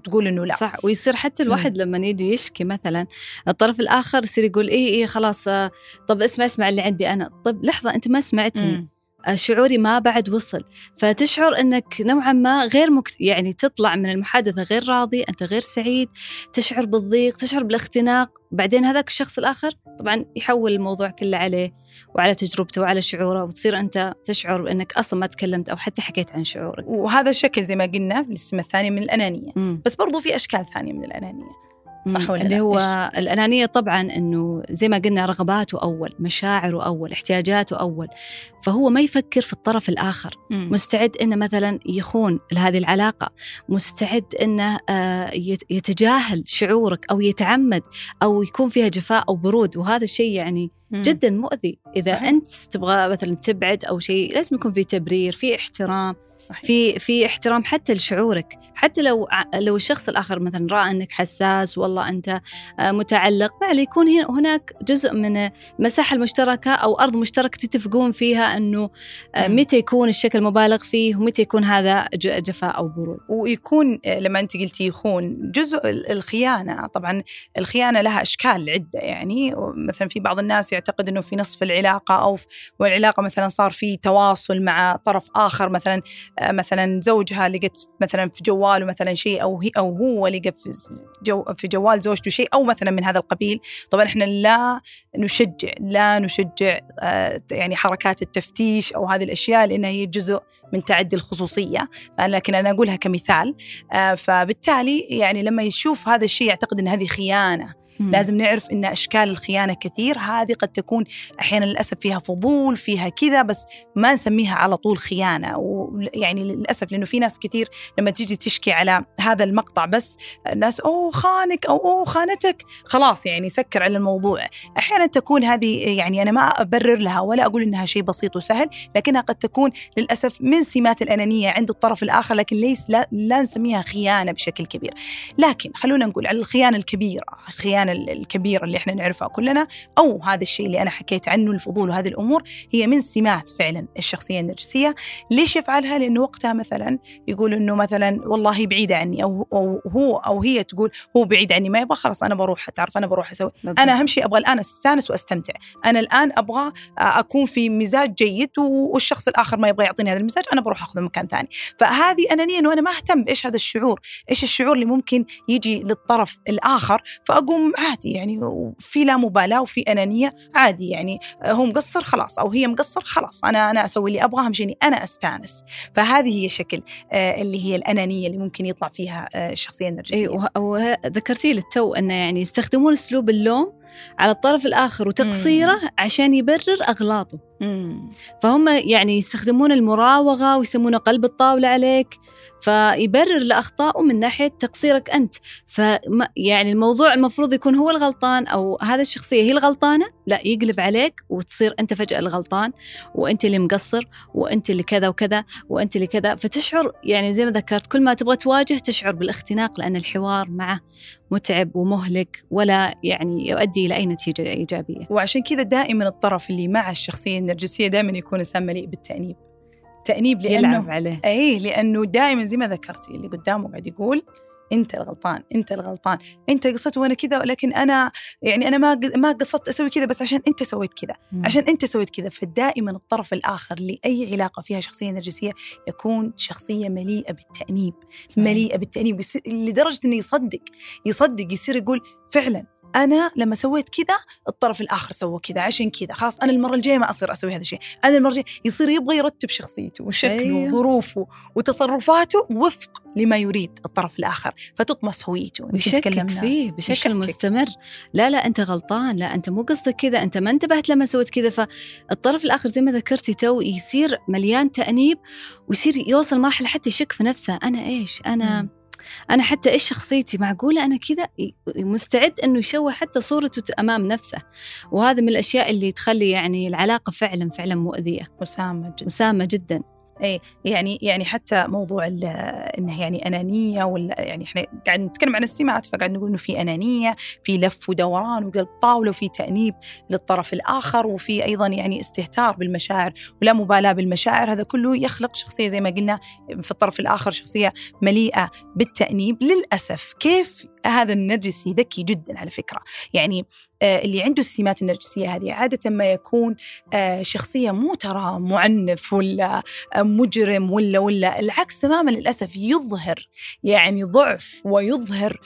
وتقول إنه لا. صح ويصير حتى الواحد لما يجي يشكي مثلا الطرف الآخر يصير يقول إيه إيه خلاص آه، طب اسمع اسمع اللي عندي أنا. طب لحظة أنت ما سمعتني. شعوري ما بعد وصل. فتشعر إنك نوعا ما غير مكت... يعني تطلع من المحادثة غير راضي أنت غير سعيد تشعر بالضيق تشعر بالاختناق. بعدين هذاك الشخص الآخر طبعا يحول الموضوع كله عليه وعلى تجربته وعلى شعوره وتصير أنت تشعر بإنك أصلا ما تكلمت أو حتى حكيت عن شعورك. وهذا الشكل زي ما قلنا في الاسم الثاني من الأنانية. مم. بس برضو في أشكال ثانية من الأنانية. صح ولا اللي هو إيش؟ الأنانية طبعا أنه زي ما قلنا رغباته أول مشاعره أول احتياجاته أول فهو ما يفكر في الطرف الآخر مم. مستعد أنه مثلا يخون لهذه العلاقة مستعد أنه آه، يتجاهل شعورك أو يتعمد أو يكون فيها جفاء أو برود وهذا الشيء يعني مم. جدا مؤذي إذا صحيح. أنت تبغى مثلا تبعد أو شيء لازم يكون في تبرير في احترام صحيح. في في احترام حتى لشعورك. حتى لو لو الشخص الآخر مثلا رأى أنك حساس والله أنت آه، متعلق ما يكون هناك جزء من المساحة المشتركة أو أرض مشتركة تتفقون فيها أنه آه، متى يكون الشكل مبالغ فيه ومتى يكون هذا جفاء أو برود. ويكون لما أنت قلتي يخون جزء الخيانة. طبعا الخيانة لها أشكال عدة يعني. مثلا في بعض الناس يعتقد أنه في نصف العلاقة أو والعلاقة مثلا صار في تواصل مع طرف آخر مثلا مثلا زوجها لقت مثلا في جواله مثلا شيء أو هي أو هو لقى في جو في جوال زوجته شيء أو مثلا من هذا القبيل. طبعا إحنا لا نشجع لا نشجع آه، يعني حركات التفتيش أو هذه الأشياء لأنها هي جزء من تعدي الخصوصية. لكن أنا أقولها كمثال. آه، فبالتالي يعني لما يشوف هذا الشيء يعتقد إن هذه خيانة. مم. لازم نعرف إن أشكال الخيانة كثير. هذه قد تكون أحيانا للأسف فيها فضول فيها كذا بس ما نسميها على طول خيانة. ويعني للأسف لأنه في ناس كثير لما تيجي تشكي على هذا المقطع بس الناس أوه خانك أو أوه خانتك. خلاص يعني سكر على الموضوع. أحيانا تكون هذه يعني أنا ما أبرر لها ولا أقول إنها شيء بسيط وسهل لكنها قد تكون للأسف من سمات الأنانية عند الطرف الآخر لكن ليس لا, لا نسميها خيانة بشكل كبير. لكن خلونا نقول على الخيانة الكبيرة الكبيره اللي إحنا نعرفها كلنا أو هذا الشيء اللي أنا حكيت عنه الفضول وهذه الأمور هي من سمات فعلا الشخصية النرجسيه ليش يفعلها؟ لأنه وقتها مثلا يقول إنه مثلا والله بعيده عني أو أو هو أو هي تقول هو بعيد عني ما يبغى خلاص أنا بروح تعرف أنا بروح أسوي. أنا أهم شيء أبغى الآن أستأنس وأستمتع. أنا الآن أبغى أكون في مزاج جيد والشخص الآخر ما يبغى يعطيني هذا المزاج أنا بروح أخذه مكان ثاني. فهذه أنانية إنه أنا ما أهتم بايش هذا الشعور إيش الشعور اللي ممكن يجي للطرف الآخر فأقوم عادي يعني في لا مبالاة وفي أنانية عادي يعني هو مقصر خلاص أو هي مقصر خلاص أنا أنا أسوي اللي أبغاه اهم شيء أنا أستانس فهذه هي شكل آه، اللي هي الأنانية اللي ممكن يطلع فيها آه، الشخصية النرجسية اي وذكرتي للتو إنه يعني يستخدمون أسلوب اللوم على الطرف الآخر وتقصيره مم. عشان يبرر أغلاطه مم. فهم يعني يستخدمون المراوغة ويسمونه قلب الطاولة عليك فيبرر لأخطائه من ناحية تقصيرك أنت. ف يعني الموضوع المفروض يكون هو الغلطان أو هذا الشخصية هي الغلطانة؟ لا يقلب عليك وتصير أنت فجأة الغلطان وأنت اللي مقصر وأنت اللي كذا وكذا وأنت اللي كذا. فتشعر يعني زي ما ذكرت كل ما تبغى تواجه تشعر بالاختناق لأن الحوار معه متعب ومهلك ولا يعني يؤدي إلى أي نتيجة إيجابية. وعشان كذا دائما الطرف اللي مع الشخصية النرجسية دائما يكون إنسان مليء بالتأنيب. تأنيب لأنه يلعب عليه. أي لأنه دائما زي ما ذكرتي اللي قدامه قاعد يقول أنت الغلطان أنت الغلطان أنت قصدت وأنا كذا ولكن أنا يعني أنا ما ما قصدت أسوي كذا بس عشان أنت سويت كذا عشان أنت سويت كذا. فدائما الطرف الآخر لأي علاقة فيها شخصية نرجسية يكون شخصية مليئة بالتأنيب صحيح. مليئة بالتأنيب لدرجة إنه يصدق يصدق يصير يقول فعلا أنا لما سويت كذا الطرف الآخر سوى كذا عشان كذا. خلاص أنا المرة الجاية ما أصير أسوي هذا الشيء. أنا المرة الجاية يصير يبغى يرتب شخصيته وشكله أيوه. وظروفه وتصرفاته وفق لما يريد الطرف الآخر. فتطمس هويته بشكل فيه بشكل يشكك. مستمر. لا لا أنت غلطان. لا أنت مو قصدك كذا. أنت ما انتبهت لما سويت كذا. فالطرف الآخر زي ما ذكرتي تو يصير مليان تأنيب ويصير يوصل مرحله حتى يشك في نفسه. أنا إيش؟ أنا م. أنا حتى إيش شخصيتي؟ معقولة أنا كذا؟ مستعد إنه يشوه حتى صورته أمام نفسه. وهذا من الأشياء اللي تخلي يعني العلاقة فعلا فعلا مؤذية. سامة جدا. سامة جدا. اي يعني يعني حتى موضوع إنه يعني أنانية ولا يعني إحنا قاعد نتكلم عن السمات فقاعد نقول إنه في أنانية في لف ودوران وقلب طاولة وفي تأنيب للطرف الآخر وفي أيضا يعني استهتار بالمشاعر ولا مبالاة بالمشاعر. هذا كله يخلق شخصية زي ما قلنا في الطرف الآخر شخصية مليئة بالتأنيب. للأسف كيف هذا النرجسي ذكي جدا على فكرة. يعني اللي عنده السمات النرجسية هذه. عادة ما يكون آه، شخصية مو ترى معنف ولا آه، مجرم ولا ولا. العكس تماما للأسف يظهر يعني ضعف ويظهر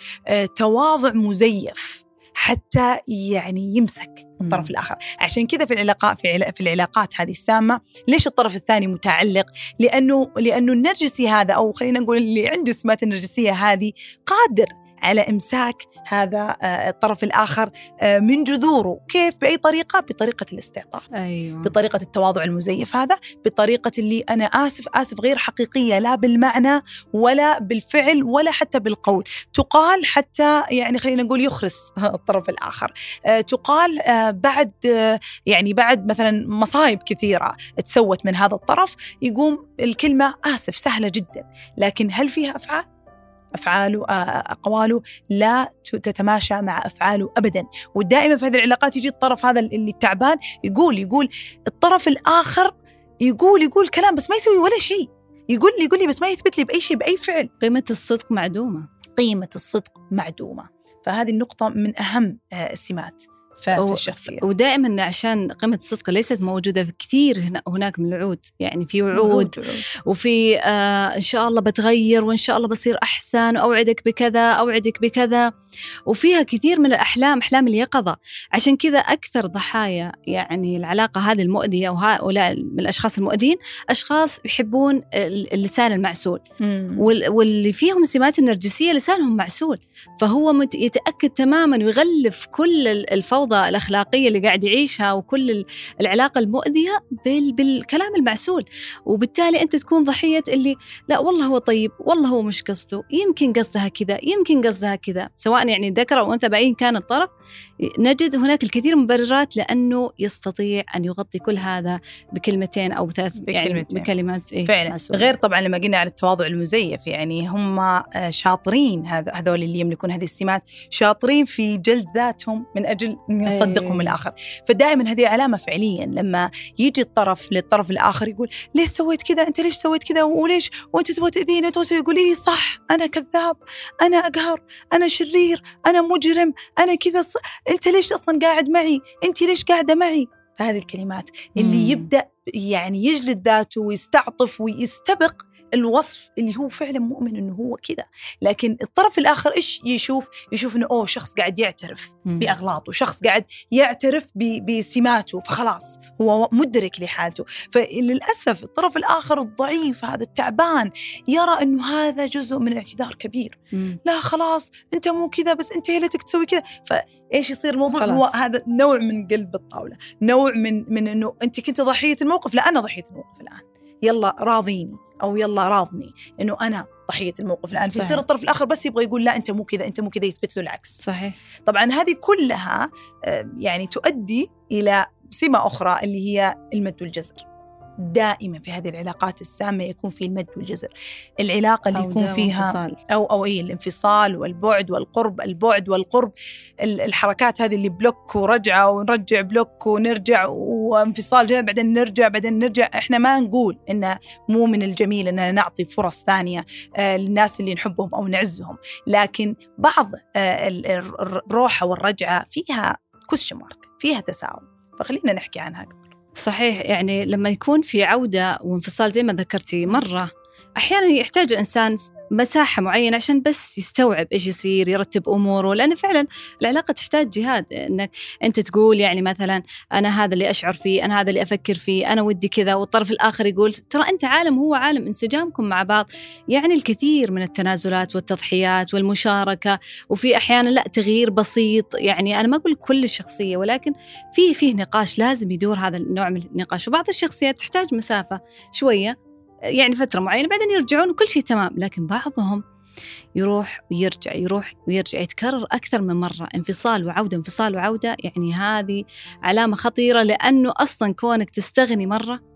تواضع مزيف حتى يعني يمسك الطرف الآخر. عشان كذا في العلاقات في في العلاقات هذه السامة ليش الطرف الثاني متعلق؟ لأنه لأنه النرجسي هذا أو خلينا نقول اللي عنده السمات النرجسية هذه قادر على إمساك هذا آه، الطرف الآخر آه، من جذوره. كيف؟ بأي طريقة؟ بطريقة الاستعطاء أيوة. بطريقة التواضع المزيف هذا. بطريقة اللي أنا آسف آسف غير حقيقية لا بالمعنى ولا بالفعل ولا حتى بالقول. تقال حتى يعني خلينا نقول يخرس الطرف الآخر. آه، تقال بعد يعني بعد مثلا مصايب كثيرة تسوت من هذا الطرف يقوم الكلمة آسف سهلة جدا. لكن هل فيها أفعال؟ أفعاله أقواله لا تتماشى مع أفعاله ابدا. ودائما في هذه العلاقات يجي الطرف هذا اللي تعبان يقول يقول الطرف الآخر يقول يقول كلام بس ما يسوي ولا شيء. يقول لي يقول لي بس ما يثبت لي بأي شيء بأي فعل. قيمة الصدق معدومة. قيمة الصدق معدومة. فهذه النقطة من أهم السمات. في الشخصية. ودائما عشان قيمة الصدق ليست موجودة في كثير هنا هناك من الوعود يعني في وعود وفي آه إن شاء الله بتغير وإن شاء الله بصير أحسن وأوعدك بكذا أوعدك بكذا. وفيها كثير من الأحلام أحلام اليقظة. عشان كذا أكثر ضحايا يعني العلاقة هذه المؤذية وهؤلاء من الأشخاص المؤذين أشخاص يحبون اللسان المعسول. واللي فيهم سمات النرجسية لسانهم معسول. فهو يتأكد تماما ويغلف كل الفوضى الأخلاقية اللي قاعد يعيشها وكل العلاقة المؤذية بالكلام المعسول. وبالتالي أنت تكون ضحية اللي لا والله هو طيب والله هو مش قصده يمكن قصدها كذا يمكن قصدها كذا. سواء يعني ذكر أو أنثى بأي كان الطرف نجد هناك الكثير من المبررات لأنه يستطيع أن يغطي كل هذا بكلمتين أو ثلاث يعني بكلمات إيه فعلا. معسولة. غير طبعا لما قلنا على التواضع المزيف يعني هم آه، شاطرين هذول اللي يملكون هذه السمات شاطرين في جلد ذاتهم من أجل يصدقهم أيه. الآخر. فدائما هذه علامة فعليا. لما يجي الطرف للطرف الآخر يقول ليش سويت كذا؟ أنت ليش سويت كذا؟ وليش؟ وأنت تبغى تأذيني؟ يقول اي صح أنا كذاب أنا أقهر أنا شرير أنا مجرم أنا كذا ص... أنت ليش أصلا قاعد معي؟ أنت ليش قاعدة معي؟ فهذه الكلمات اللي مم. يبدأ يعني يجلد ذاته ويستعطف ويستبق الوصف اللي هو فعلا مؤمن إنه هو كذا. لكن الطرف الآخر إيش يشوف؟ يشوف إنه أوه شخص قاعد يعترف بأغلاطه شخص قاعد يعترف بسماته فخلاص هو مدرك لحالته. فللأسف الطرف الآخر الضعيف هذا التعبان يرى إنه هذا جزء من اعتذار كبير. مم. لا خلاص أنت مو كذا بس أنت ليتك تسوي كذا. فايش يصير الموضوع؟ خلاص. هو هذا نوع من قلب الطاولة نوع من من إنه أنت كنت ضحية الموقف لا أنا ضحية الموقف الآن. يلا راضيني. أو يلا راضني. إنه أنا ضحية الموقف الآن. صحيح. يصير الطرف الآخر بس يبغى يقول لا أنت مو كذا أنت مو كذا يثبت له العكس. صحيح. طبعا هذه كلها آه، يعني تؤدي إلى سمة أخرى اللي هي المد والجزر. دائما في هذه العلاقات السامة يكون في المد والجزر. العلاقة اللي يكون فيها انفصال. أو أو إيه الانفصال والبعد والقرب البعد والقرب الحركات هذه اللي block ورجعة ونرجع block ونرجع وانفصال جاي بعدين نرجع بعدين نرجع. إحنا ما نقول انه مو من الجميل إننا نعطي فرص ثانية آه للناس اللي نحبهم أو نعزهم. لكن بعض آه الروحة والرجعة فيها كوشن مارك فيها تساؤل. فخلينا نحكي عنها. أكثر صحيح يعني لما يكون في عودة وانفصال زي ما ذكرتي مرة أحيانا يحتاج الإنسان مساحة معينة عشان بس يستوعب إيش يصير يرتب أموره لأن فعلا العلاقة تحتاج جهاد. إنك أنت تقول يعني مثلا أنا هذا اللي أشعر فيه أنا هذا اللي أفكر فيه أنا ودي كذا والطرف الآخر يقول ترى أنت عالم هو عالم انسجامكم مع بعض. يعني الكثير من التنازلات والتضحيات والمشاركة وفي أحيانا لا تغيير بسيط. يعني أنا ما أقول كل الشخصية ولكن في فيه نقاش لازم يدور هذا النوع من النقاش. وبعض الشخصيات تحتاج مسافة شوية. يعني فترة معينة بعدين يرجعون وكل شيء تمام. لكن بعضهم يروح ويرجع يروح ويرجع يتكرر أكثر من مرة. انفصال وعودة انفصال وعودة يعني هذه علامة خطيرة لأنه أصلا كونك تستغني مرة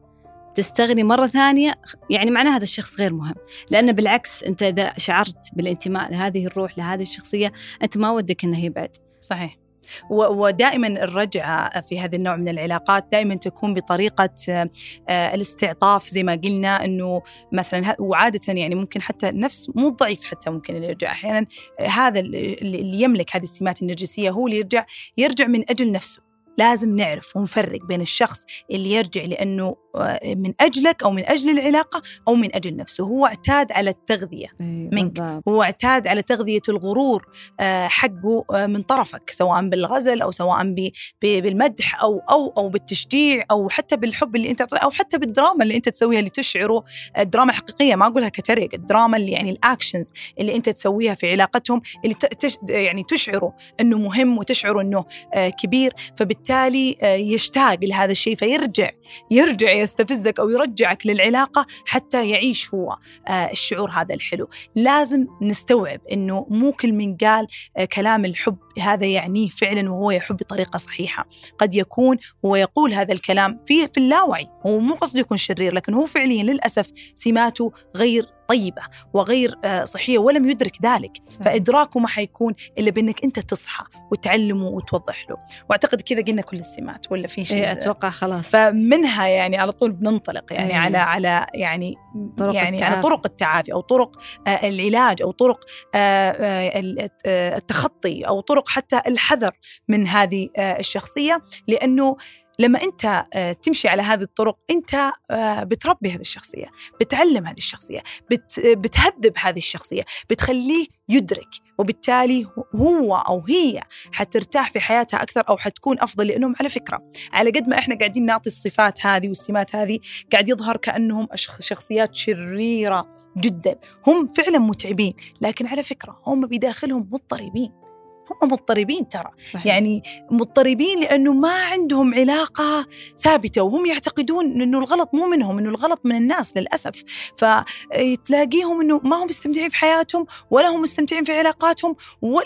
تستغني مرة ثانية يعني معناه هذا الشخص غير مهم. لأنه بالعكس أنت إذا شعرت بالانتماء لهذه الروح لهذه الشخصية أنت ما ودك أنه يبعد. صحيح. ودائما الرجعة في هذا النوع من العلاقات دائما تكون بطريقة آه، الاستعطاف زي ما قلنا إنه مثلا وعادة يعني ممكن حتى نفس مو ضعيف حتى ممكن اللي يرجع. أحيانا هذا اللي يملك هذه السمات النرجسية هو اللي يرجع يرجع من أجل نفسه. لازم نعرف ونفرق بين الشخص اللي يرجع لأنه آه، من أجلك أو من أجل العلاقة أو من أجل نفسه. هو اعتاد على التغذية منك. هو اعتاد على تغذية الغرور آه، حقه آه، من طرفك سواء بالغزل أو سواء بالمدح أو أو أو بالتشجيع أو حتى بالحب اللي أنت أو حتى بالدراما اللي أنت تسويها اللي تشعره. الدراما الحقيقية ما أقولها كتريق الدراما اللي يعني الأكشنز اللي أنت تسويها في علاقتهم اللي تش يعني تشعره أنه مهم وتشعره أنه كبير. فبالتالي آه، يشتاق لهذا الشيء فيرجع يرجع يستفزك أو يرجعك للعلاقة حتى يعيش هو آه، الشعور هذا الحلو. لازم نستوعب إنه مو كل من قال آه، كلام الحب هذا يعنيه فعلا وهو يحب بطريقه صحيحة قد يكون هو يقول هذا الكلام في في اللاوعي هو مو قصده يكون شرير لكن هو فعليا للأسف سماته غير طيبة وغير آه، صحية ولم يدرك ذلك. فإدراكه ما حيكون إلا بأنك أنت تصحى وتعلمه وتوضح له وأعتقد كذا قلنا كل السمات ولا في شيء إيه أتوقع خلاص فمنها يعني على طول بننطلق يعني إيه. على على يعني طرق يعني التعافي. على طرق التعافي أو طرق آه، العلاج أو طرق آه، التخطي أو طرق حتى الحذر من هذه آه، الشخصية لأنه لما أنت آه، تمشي على هذه الطرق أنت آه، بتربي هذه الشخصية بتعلم هذه الشخصية بت بتهذب هذه الشخصية بتخليه يدرك وبالتالي هو أو هي حترتاح في حياتها أكثر أو حتكون أفضل لأنهم على فكرة على قد ما إحنا قاعدين نعطي الصفات هذه والسمات هذه قاعد يظهر كأنهم شخصيات شريرة جدا. هم فعلا متعبين لكن على فكرة هم بداخلهم مضطربين. هم مضطربين ترى. صحيح. يعني مضطربين لأنه ما عندهم علاقة ثابتة وهم يعتقدون أنه الغلط مو منهم أنه الغلط من الناس للأسف. فتلاقيهم أنه ما هم مستمتعين في حياتهم ولا هم مستمتعين في علاقاتهم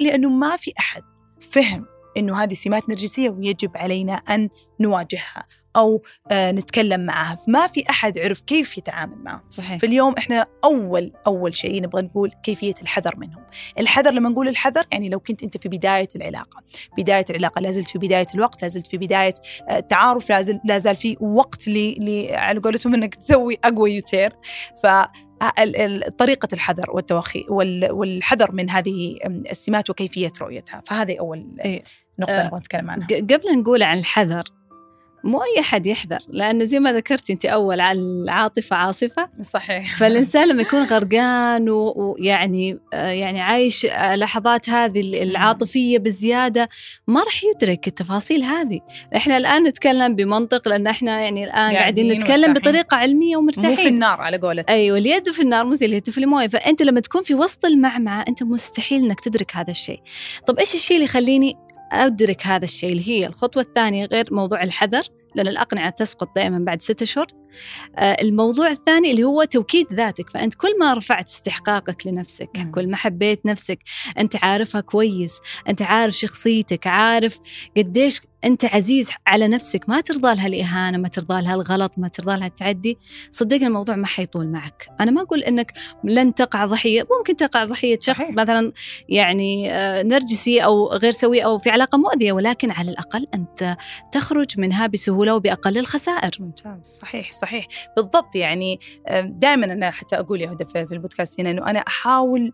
لأنه ما في أحد فهم أنه هذه سمات نرجسية ويجب علينا أن نواجهها. أو آه نتكلم معها ما في أحد عرف كيف يتعامل معه صحيح. فاليوم إحنا أول أول شيء نبغى نقول كيفية الحذر منهم. الحذر لما نقول الحذر يعني لو كنت أنت في بداية العلاقة. بداية العلاقة لا زلت في بداية الوقت لا زلت في بداية آه التعارف لا زال, لا زال في وقت ل على قولتهم إنك تسوي أقوى يوتير ف طريقة الحذر والتوخي والحذر من هذه السمات وكيفية رؤيتها. فهذه أول إيه. نقطة نبغى نتكلم عنها. قبل نقول عن الحذر مو أي أحد يحذر لأن زي ما ذكرتي أنت أول على العاطفة عاصفة. صحيح. فالإنسان لما يكون غرقان ويعني آه، يعني عايش لحظات هذه العاطفية بزيادة ما راح يدرك التفاصيل هذه. إحنا الآن نتكلم بمنطق لأن إحنا يعني الآن قاعدين نتكلم مرتاحين. بطريقة علمية ومرتاحين مو في النار على قولتك. أيوة اليد في النار مو زي اليد في الموية. فأنت لما تكون في وسط المعمعة أنت مستحيل إنك تدرك هذا الشيء. طب إيش الشيء اللي يخليني أدرك هذا الشيء اللي هي الخطوة الثانية غير موضوع الحذر لأن الأقنعة تسقط دائما بعد ستة أشهر الموضوع الثاني اللي هو توكيد ذاتك. فأنت كل ما رفعت استحقاقك لنفسك مم. كل ما حبيت نفسك أنت عارفها كويس أنت عارف شخصيتك عارف قديش أنت عزيز على نفسك. ما ترضى لها الإهانة ما ترضى لها الغلط ما ترضى لها التعدي. صدقني الموضوع ما حيطول معك. أنا ما أقول إنك لن تقع ضحية. ممكن تقع ضحية شخص صحيح. مثلا يعني آه، نرجسي أو غير سوي أو في علاقة مؤذية ولكن على الأقل أنت تخرج منها بسهولة وبأقل الخسائر. ممتاز. صحيح. صحيح. بالضبط يعني دائما أنا حتى أقول يا هدى في البودكاست هنا إنه أنا أحاول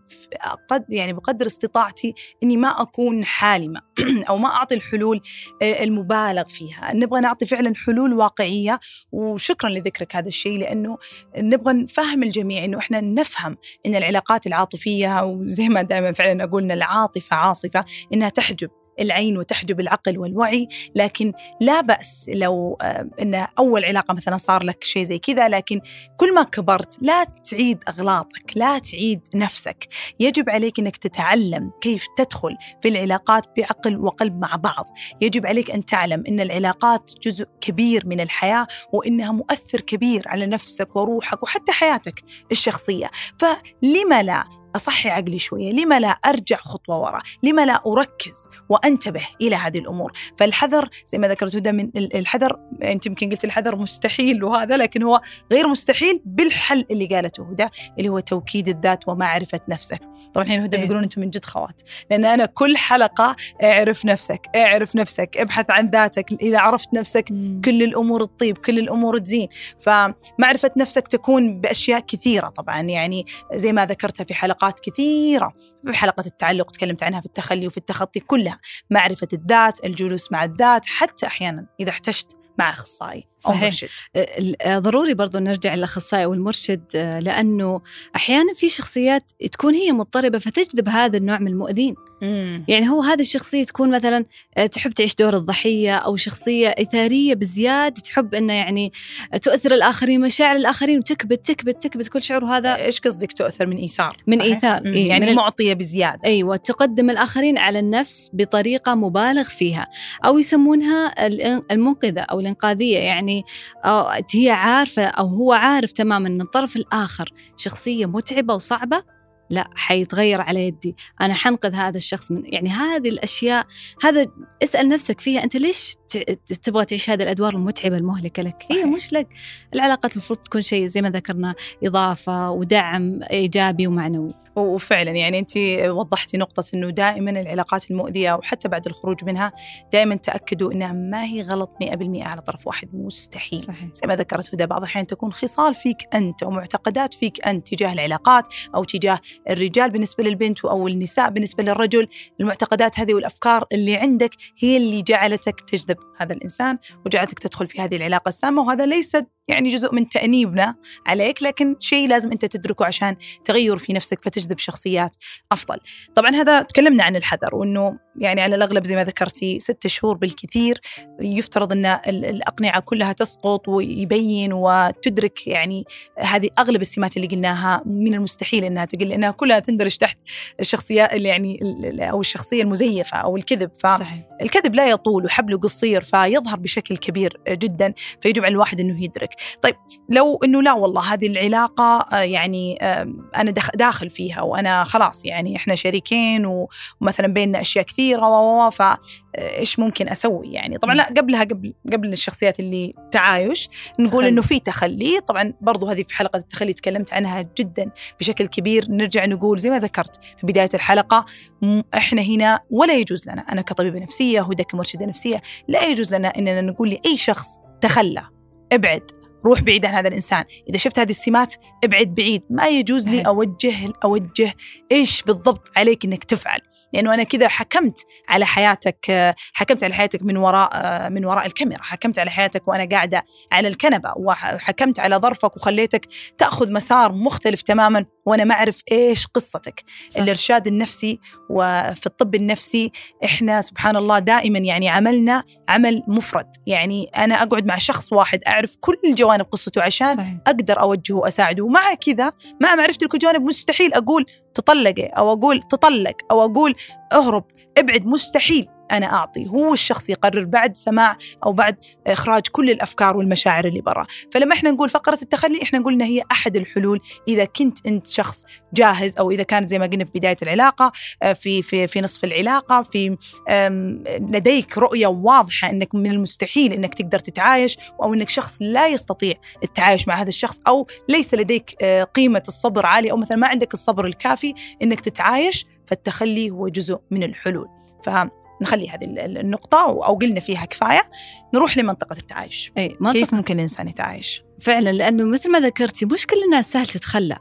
قد يعني بقدر استطاعتي إني ما أكون حالمة أو ما أعطي الحلول آه، المبالغ فيها. نبغى نعطي فعلا حلول واقعية وشكرا لذكرك هذا الشيء لأنه نبغى نفهم الجميع أنه إحنا نفهم أن العلاقات العاطفية وزي ما دائما فعلا أقول أن العاطفة عاصفة أنها تحجب العين وتحجب العقل والوعي لكن لا بأس لو آه، أن أول علاقة مثلا صار لك شيء زي كذا لكن كل ما كبرت لا تعيد أغلاطك لا تعيد نفسك. يجب عليك أنك تتعلم كيف تدخل في العلاقات بعقل وقلب مع بعض. يجب عليك أن تعلم أن العلاقات جزء كبير من الحياة وإنها مؤثر كبير على نفسك وروحك وحتى حياتك الشخصية. فلما لا أصحي عقلي شوية. لما لا أرجع خطوة وراء؟ لما لا أركز وأنتبه إلى هذه الأمور؟ فالحذر زي ما ذكرت هدى من الحذر أنت يمكن قلت الحذر مستحيل وهذا لكن هو غير مستحيل بالحل اللي قالته هدى اللي هو توكيد الذات ومعرفة نفسك. طبعا الحين هدى إيه. بيقولون أنتم من جد خوات. لأن أنا كل حلقة اعرف نفسك اعرف نفسك ابحث عن ذاتك. إذا عرفت نفسك. كل الأمور تطيب كل الأمور تزين. فمعرفة نفسك تكون بأشياء كثيرة طبعا. يعني زي ما ذكرتها في حلقة حلقات كثيرة حلقة التعلق تكلمت عنها في التخلي وفي التخطي كلها معرفة الذات الجلوس مع الذات حتى أحيانا إذا احتجت مع أخصائي. أو صحيح. مرشد ضروري برضو نرجع للاخصائي والمرشد لأنه أحيانا في شخصيات تكون هي مضطربة فتجذب هذا النوع من المؤذين. مم. يعني هو هذه الشخصية تكون مثلا تحب تعيش دور الضحية أو شخصية إثارية بزيادة تحب أنه يعني تؤثر الآخرين مشاعر الآخرين وتكبت تكبت تكبت كل شعور هذا. إيش قصدك تؤثر من إيثار؟ من صحيح؟ إيثار إيه يعني من معطية بزيادة. أيوه تقدم الآخرين على النفس بطريقة مبالغ فيها أو يسمونها المنقذة أو الإنقاذية. يعني هي عارفة أو هو عارف تماما أن الطرف الآخر شخصية متعبة وصعبة لا حيتغير على يدي. أنا حنقذ هذا الشخص من يعني هذه الأشياء هذا اسأل نفسك فيها أنت ليش تبغى تعيش هذه الأدوار المتعبة المهلكة لك؟ صحيح. هي مش لك. العلاقات المفروض تكون شيء زي ما ذكرنا إضافة ودعم إيجابي ومعنوي. وفعلا يعني أنت وضحتي نقطة إنه دائما العلاقات المؤذية وحتى بعد الخروج منها دائما تأكدوا إنها ما هي غلط 100% على طرف واحد مستحيل صحيح. زي ما ذكرت هدى بعض الأحيان تكون خصال فيك أنت ومعتقدات فيك أنت تجاه العلاقات أو تجاه الرجال بالنسبة للبنت أو النساء بالنسبة للرجل المعتقدات هذه والأفكار اللي عندك هي اللي جعلتك تجذب هذا الإنسان وجعلتك تدخل في هذه العلاقة السامة وهذا ليس يعني جزء من تأنيبنا عليك لكن شيء لازم أنت تدركه عشان تغير في نفسك فتجذب شخصيات أفضل. طبعا هذا تكلمنا عن الحذر وأنه يعني على الأغلب زي ما ذكرتي ست شهور بالكثير يفترض أن الأقنعة كلها تسقط ويبين وتدرك يعني هذه أغلب السمات اللي قلناها من المستحيل أنها تقل لأنها كلها تندرج تحت الشخصيات اللي يعني أو الشخصية المزيفة أو الكذب. فالكذب لا يطول وحبله قصير فيظهر بشكل كبير جدا فيجب على الواحد أنه يدرك. طيب لو إنه لا والله هذه العلاقة آه، يعني أنا داخل فيها وأنا خلاص يعني إحنا شريكين ومثلا بيننا أشياء كثيرة و ف إيش ممكن أسوي يعني؟ طبعا لا قبلها قبل قبل الشخصيات اللي تعايش نقول إنه في تخلي. طبعا برضو هذه في حلقة التخلي تكلمت عنها جدا بشكل كبير. نرجع نقول زي ما ذكرت في بداية الحلقة إحنا هنا ولا يجوز لنا أنا كطبيبة نفسية هدى كمرشده نفسية لا يجوز لنا إننا نقول لأي شخص تخلى ابعد. روح بعيد عن هذا الإنسان. إذا شفت هذه السمات ابعد بعيد. ما يجوز لي أوجه أوجه إيش بالضبط عليك إنك تفعل. لأنه أنا كذا حكمت على حياتك حكمت على حياتك من وراء من وراء الكاميرا. حكمت على حياتك وأنا قاعدة على الكنبة. وحكمت على ظرفك وخليتك تأخذ مسار مختلف تماما. وأنا ما أعرف إيش قصتك. صح. الإرشاد النفسي وفي الطب النفسي إحنا سبحان الله دائما يعني عملنا عمل مفرد. يعني أنا أقعد مع شخص واحد أعرف كل جوانب قصته عشان صحيح. أقدر أوجهه وأساعده. ومع كذا مع معرفتي لكل جوانب مستحيل أقول تطلقي أو أقول تطلق أو أقول اهرب. ابعد مستحيل. أنا أعطي. هو الشخص يقرر بعد سماع أو بعد إخراج كل الأفكار والمشاعر اللي برا. فلما إحنا نقول فقرة التخلي إحنا نقول إنها هي أحد الحلول إذا كنت أنت شخص جاهز أو إذا كانت زي ما قلنا في بداية العلاقة آه، في في في نصف العلاقة في لديك رؤية واضحة إنك من المستحيل إنك تقدر تتعايش أو إنك شخص لا يستطيع التعايش مع هذا الشخص أو ليس لديك آه، قيمة الصبر عالية أو مثلا ما عندك الصبر الكافي إنك تتعايش فالتخلي هو جزء من الحلول. ف نخلي هذه النقطة أو قلنا فيها كفاية نروح لمنطقة التعايش أي منطقة كيف ممكن الإنسان يتعايش؟ فعلا لأنه مثل ما ذكرتي مش كل الناس سهل تتخلى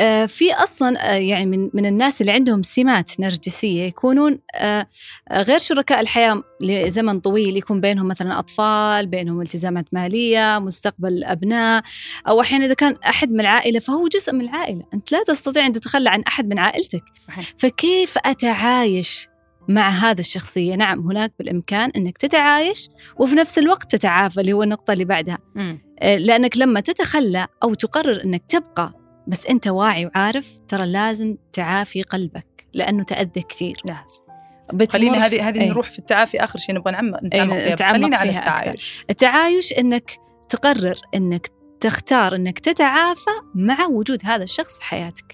آه في أصلا آه يعني من من الناس اللي عندهم سمات نرجسية يكونون آه غير شركاء الحياة لزمن طويل يكون بينهم مثلا أطفال، بينهم التزامات مالية، مستقبل أبناء، أو أحيانا إذا كان أحد من العائلة فهو جزء من العائلة، أنت لا تستطيع أن تتخلى عن أحد من عائلتك. صحيح. فكيف أتعايش مع هذا الشخصية. نعم هناك بالإمكان أنك تتعايش وفي نفس الوقت تتعافى اللي هو النقطة اللي بعدها. م. آه، لأنك لما تتخلى أو تقرر أنك تبقى بس أنت واعي وعارف ترى لازم تعافي قلبك لأنه تأذى كثير. لازم. خلينا هذه هذه نروح في التعافي آخر شيء نبغى نعمق نتعمق خلينا على التعايش. التعايش إنك تقرر إنك تختار إنك تتعافى مع وجود هذا الشخص في حياتك.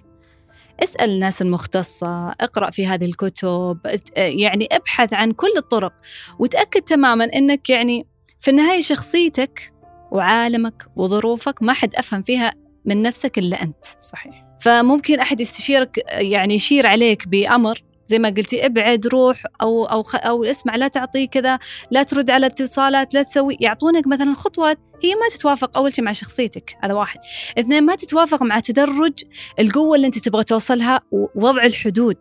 اسأل الناس المختصة اقرأ في هذه الكتب يعني ابحث عن كل الطرق وتأكد تماما أنك يعني في النهاية شخصيتك وعالمك وظروفك ما حد أفهم فيها من نفسك إلا أنت. صحيح. فممكن أحد يستشيرك يعني يشير عليك بأمر زي ما قلتي ابعد روح أو أو أو اسمع لا تعطي كذا لا ترد على اتصالات لا تسوي يعطونك مثلا خطوات هي ما تتوافق أول شيء مع شخصيتك هذا واحد. اثنين ما تتوافق مع تدرج القوة اللي أنت تبغى توصلها ووضع الحدود.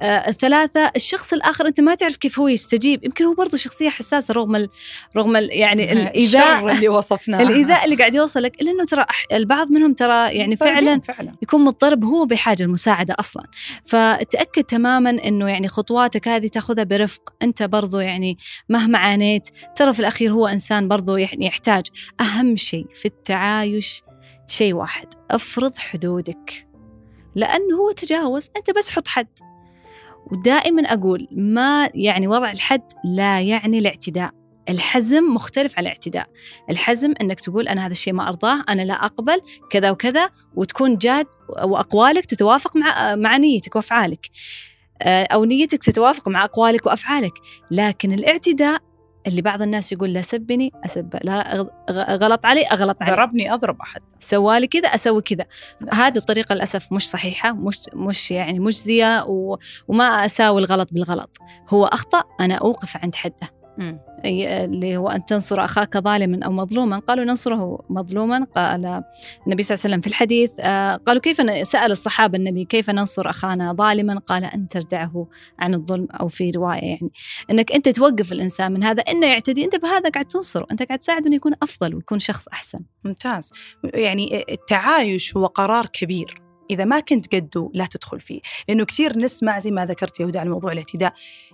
آه الثلاثة الشخص الآخر أنت ما تعرف كيف هو يستجيب. يمكن هو برضه شخصية حساسة رغم ال رغم ال يعني الإيذاء اللي وصفناه الإيذاء اللي قاعد يوصلك إلا أنه ترى البعض منهم ترى يعني فعلا, فعلا. يكون مضطرب هو بحاجة المساعدة أصلا. فتأكد تماما أنه يعني خطواتك هذه تأخذها برفق. أنت برضه يعني مهما عانيت ترى في الأخير هو إنسان برضه يعني يحتاج أهم شيء في التعايش شيء واحد افرض حدودك. لأنه هو تجاوز أنت بس حط حد. ودائما أقول ما يعني وضع الحد لا يعني الاعتداء. الحزم مختلف عن الاعتداء. الحزم أنك تقول أنا هذا الشيء ما أرضاه أنا لا أقبل كذا وكذا وتكون جاد وأقوالك تتوافق مع مع نيتك وأفعالك. آه، أو نيتك تتوافق مع أقوالك وأفعالك. لكن الاعتداء اللي بعض الناس يقول لا سبني أسب لا غلط علي أغلط علي. ضربني أضرب أحد. سوالي كذا أسوي كذا. هذه الطريقة للأسف مش صحيحة مش مش يعني مجزية وما أساوي الغلط بالغلط. هو أخطأ أنا أوقف عند حده. اللي هو أن تنصر أخاك ظالما أو مظلوما. قالوا ننصره مظلوما. قال النبي صلى الله عليه وسلم في الحديث آه، قالوا كيف سأل الصحابة النبي كيف ننصر أخانا ظالما؟ قال أن تردعه عن الظلم أو في رواية يعني. أنك أنت توقف الإنسان من هذا إنه يعتدي. أنت بهذا قاعد تنصره أنت قاعد تساعده أنه يكون أفضل ويكون شخص أحسن. ممتاز. يعني التعايش هو قرار كبير. إذا ما كنت قده لا تدخل فيه. لأنه كثير نسمع زي ما ذكرت يا هدى عن موضوع الاعتداء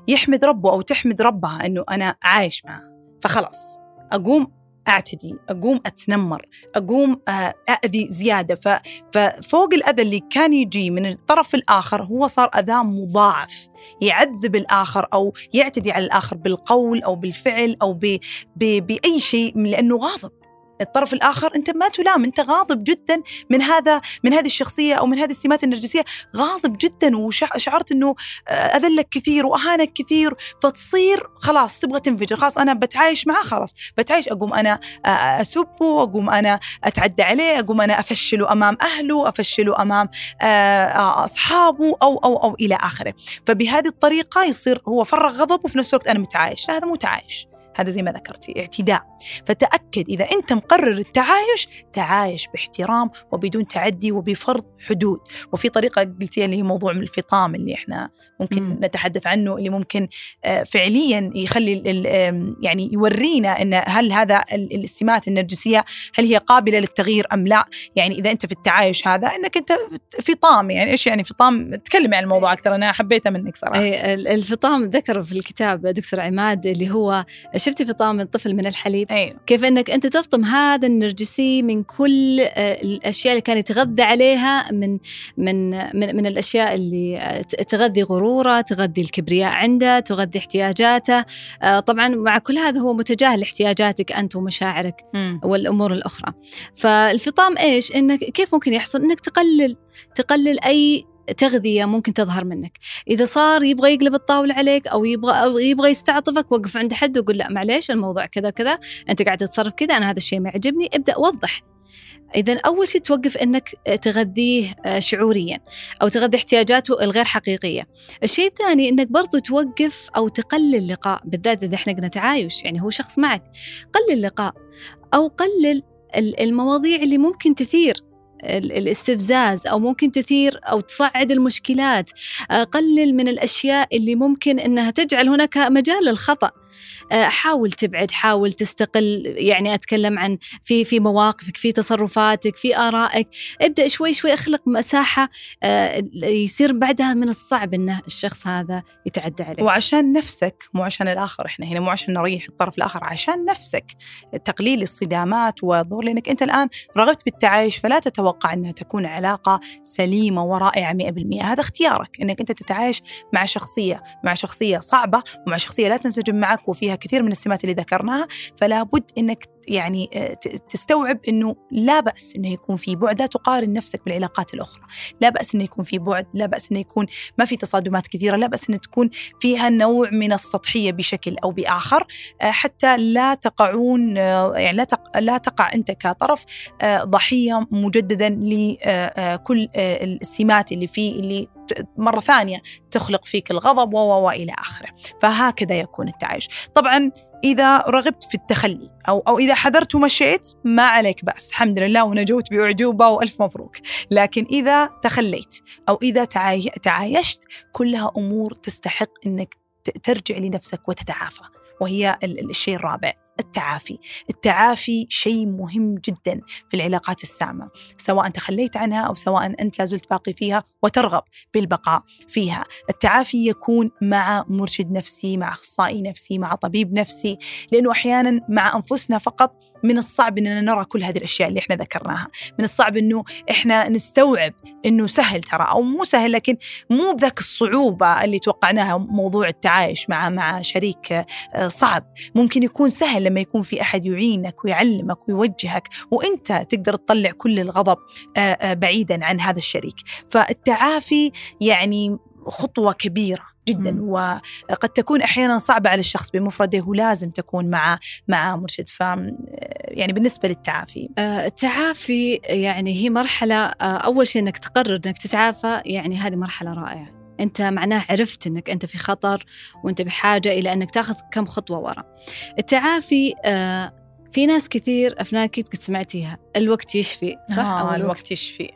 يحمد ربه أو تحمد ربها أنه أنا عايش معه. فخلاص أقوم أعتدي أقوم أتنمر أقوم آه، أأذي زيادة. ففوق الأذى اللي كان يجي من الطرف الآخر هو صار أذى مضاعف. يعذب الآخر أو يعتدي على الآخر بالقول أو بالفعل أو ب ب بأي شيء لأنه غاضب. الطرف الآخر أنت ما تلام أنت غاضب جدا من هذا من هذه الشخصية أو من هذه السمات النرجسية. غاضب جدا وشعرت إنه آه، أذلك كثير وأهانك كثير فتصير خلاص تبغى تنفجر. خلاص أنا بتعايش معاه خلاص بتعايش. أقوم أنا آه، أسبه أقوم أنا أتعدى عليه أقوم أنا أفشله أمام أهله أفشله أمام آه، أصحابه أو أو أو إلى آخره. فبهذه الطريقة يصير هو فرغ غضب وفي نفس الوقت أنا متعايش. هذا مو تعايش. هذا زي ما ذكرتي اعتداء. فتأكد إذا أنت مقرر التعايش تعايش باحترام وبدون تعدي وبفرض حدود. وفي طريقة قلتي اللي هي موضوع من الفطام اللي إحنا ممكن م. نتحدث عنه اللي ممكن آه، فعليا يخلي يعني يورينا أن هل هذا السمات النرجسية هل هي قابلة للتغيير أم لا. يعني إذا أنت في التعايش هذا أنك أنت فطام. يعني إيش يعني فطام؟ تكلمي عن الموضوع أكثر أنا حبيته منك صراحة. الفطام ذكر في الكتاب دكتور عماد اللي هو شفتي فطام الطفل من الحليب؟ أيوه. كيف إنك أنت تفطم هذا النرجسي من كل آه، الأشياء اللي كان يتغذى عليها من من من, من الأشياء اللي آه، تغذي غرورة تغذي الكبرياء عنده تغذي احتياجاته. آه، طبعا مع كل هذا هو متجاهل احتياجاتك أنت ومشاعرك م. والأمور الأخرى. فالفطام إيش؟ إنك كيف ممكن يحصل؟ إنك تقلل تقلل أي تغذية ممكن تظهر منك. إذا صار يبغى يقلب الطاولة عليك أو يبغى أو يبغى يستعطفك وقف عند حد وقول لا معليش الموضوع كذا كذا أنت قاعد تتصرف كذا أنا هذا الشيء ما يعجبني ابدأ وضح. إذا أول شيء توقف إنك تغذيه آه، شعوريا أو تغذي احتياجاته الغير حقيقية. الشيء الثاني إنك برضو توقف أو تقلل اللقاء بالذات إذا إحنا قلنا تعايش يعني هو شخص معك. قلل اللقاء أو قلل المواضيع اللي ممكن تثير. الاستفزاز أو ممكن تثير أو تصعد المشكلات. قلل من الأشياء اللي ممكن إنها تجعل هناك مجال للخطأ. حاول تبعد حاول تستقل يعني أتكلم عن في في مواقفك في تصرفاتك في آرائك. ابدأ شوي شوي أخلق مساحة آه، يصير بعدها من الصعب إنه الشخص هذا يتعدى عليك. وعشان نفسك مو عشان الآخر إحنا هنا مو عشان نريح الطرف الآخر عشان نفسك. تقليل الصدامات والظهور لأنك أنت الآن رغبت بالتعايش فلا تتوقع أنها تكون علاقة سليمة ورائعة 100% هذا اختيارك إنك أنت تتعايش مع شخصية مع شخصية صعبة ومع شخصية لا تنسجم معك وفيها كثير من السمات اللي ذكرناها فلا بد إنك يعني آه، تستوعب إنه لا بأس إنه يكون في بعد لا تقارن نفسك بالعلاقات الأخرى. لا بأس إنه يكون في بعد لا بأس إنه يكون ما في تصادمات كثيرة لا بأس إنه تكون فيها نوع من السطحية بشكل أو بآخر. آه، حتى لا تقعون آه، يعني لا لا تقع أنت كطرف ضحية مجددا لكل السمات اللي فيه اللي مرة ثانية تخلق فيك الغضب و وإلى آخره. فهكذا يكون التعايش. طبعا إذا رغبت في التخلي أو أو إذا حذرت ومشيت ما عليك بأس. الحمد لله ونجوت بأعجوبة وألف مبروك. لكن إذا تخليت أو إذا تعايشت كلها أمور تستحق أنك ترجع لنفسك وتتعافى. وهي الشيء الرابع. التعافي. التعافي شيء مهم جدا في العلاقات السامة سواء تخليت عنها أو سواء أنت لازلت باقي فيها وترغب بالبقاء فيها. التعافي يكون مع مرشد نفسي مع أخصائي نفسي مع طبيب نفسي لأنه أحيانا مع أنفسنا فقط من الصعب أننا نرى كل هذه الأشياء اللي إحنا ذكرناها. من الصعب أنه إحنا نستوعب أنه سهل ترى أو مو سهل لكن مو بذاك الصعوبة اللي توقعناها موضوع التعايش مع مع شريك آه، صعب. ممكن يكون سهل لما يكون في أحد يعينك ويعلمك ويوجهك وأنت تقدر تطلع كل الغضب آه، آه، بعيدا عن هذا الشريك. فالتعافي يعني خطوة كبيرة جدا. وقد تكون أحيانا صعبة على الشخص بمفرده ولازم تكون مع مع مرشد. ف يعني بالنسبة للتعافي. آه، التعافي يعني هي مرحلة آه، أول شيء أنك تقرر أنك تتعافى يعني هذه مرحلة رائعة. أنت معناه عرفت أنك أنت في خطر وأنت بحاجة إلى أنك تاخذ كم خطوة ورا التعافي آه، في ناس كثير أفنان أكيد قد سمعتيها الوقت يشفي صح؟ آه أو الوقت يشفي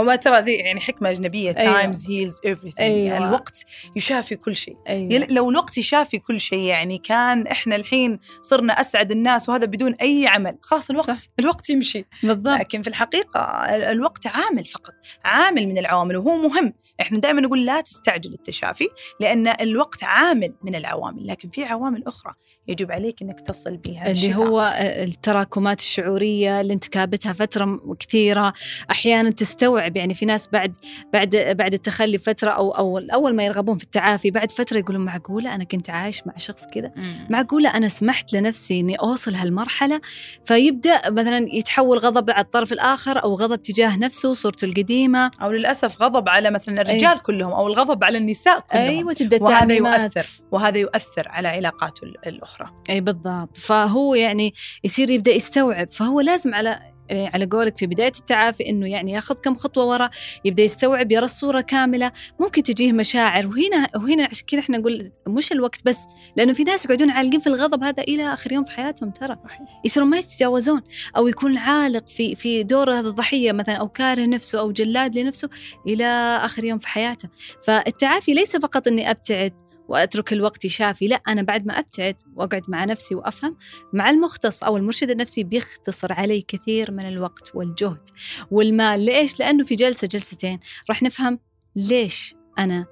هو ترى ذي يعني حكمة أجنبية. Time heals everything أيوة. يعني الوقت يشافي كل شيء أيوة. لو الوقت يشافي كل شيء يعني كان إحنا الحين صرنا أسعد الناس وهذا بدون أي عمل خلاص الوقت صح. الوقت يمشي بالضبط لكن في الحقيقة ال- الوقت عامل فقط عامل من العوامل وهو مهم إحنا دائما نقول لا تستعجل التشافي لأن الوقت عامل من العوامل لكن في عوامل أخرى. يجب عليك إنك تصل بها اللي الشفاء. هو التراكمات الشعورية اللي أنت كابتها فترة م- كثيرة أحيانا تستوعب يعني في ناس بعد بعد بعد التخلي فترة أو أو أول ما يرغبون في التعافي بعد فترة يقولون معقولة أنا كنت عايش مع شخص كذا مم. معقولة أنا سمحت لنفسي إني أوصل هالمرحلة فيبدأ مثلا يتحول غضب على الطرف الآخر أو غضب تجاه نفسه صورته القديمة أو للأسف غضب على مثلا الرجال أيوة. كلهم أو الغضب على النساء كلهم أيوة تبدأ وهذا. يؤثر وهذا يؤثر على علاقاته ال- الأخرى. اي بالضبط. فهو يعني يصير يبدأ يستوعب. فهو لازم على يعني على قولك في بداية التعافي إنه يعني ياخذ كم خطوة ورا يبدأ يستوعب يرى الصورة كاملة. ممكن تجيه مشاعر. وهنا وهنا عشان كذا إحنا نقول مش الوقت بس لأنه في ناس يقعدون عالقين في الغضب هذا إلى آخر يوم في حياتهم ترى. يصيرون ما يتجاوزون. أو يكون عالق في في دور هذا الضحية مثلا أو كاره نفسه أو جلاد لنفسه إلى آخر يوم في حياته. فالتعافي ليس فقط إني أبتعد وأترك الوقت يشافي لا أنا بعد ما أبتعد وأقعد مع نفسي وأفهم مع المختص أو المرشد النفسي بيختصر علي كثير من الوقت والجهد والمال. ليش؟ لأنه في جلسة جلستين راح نفهم ليش أنا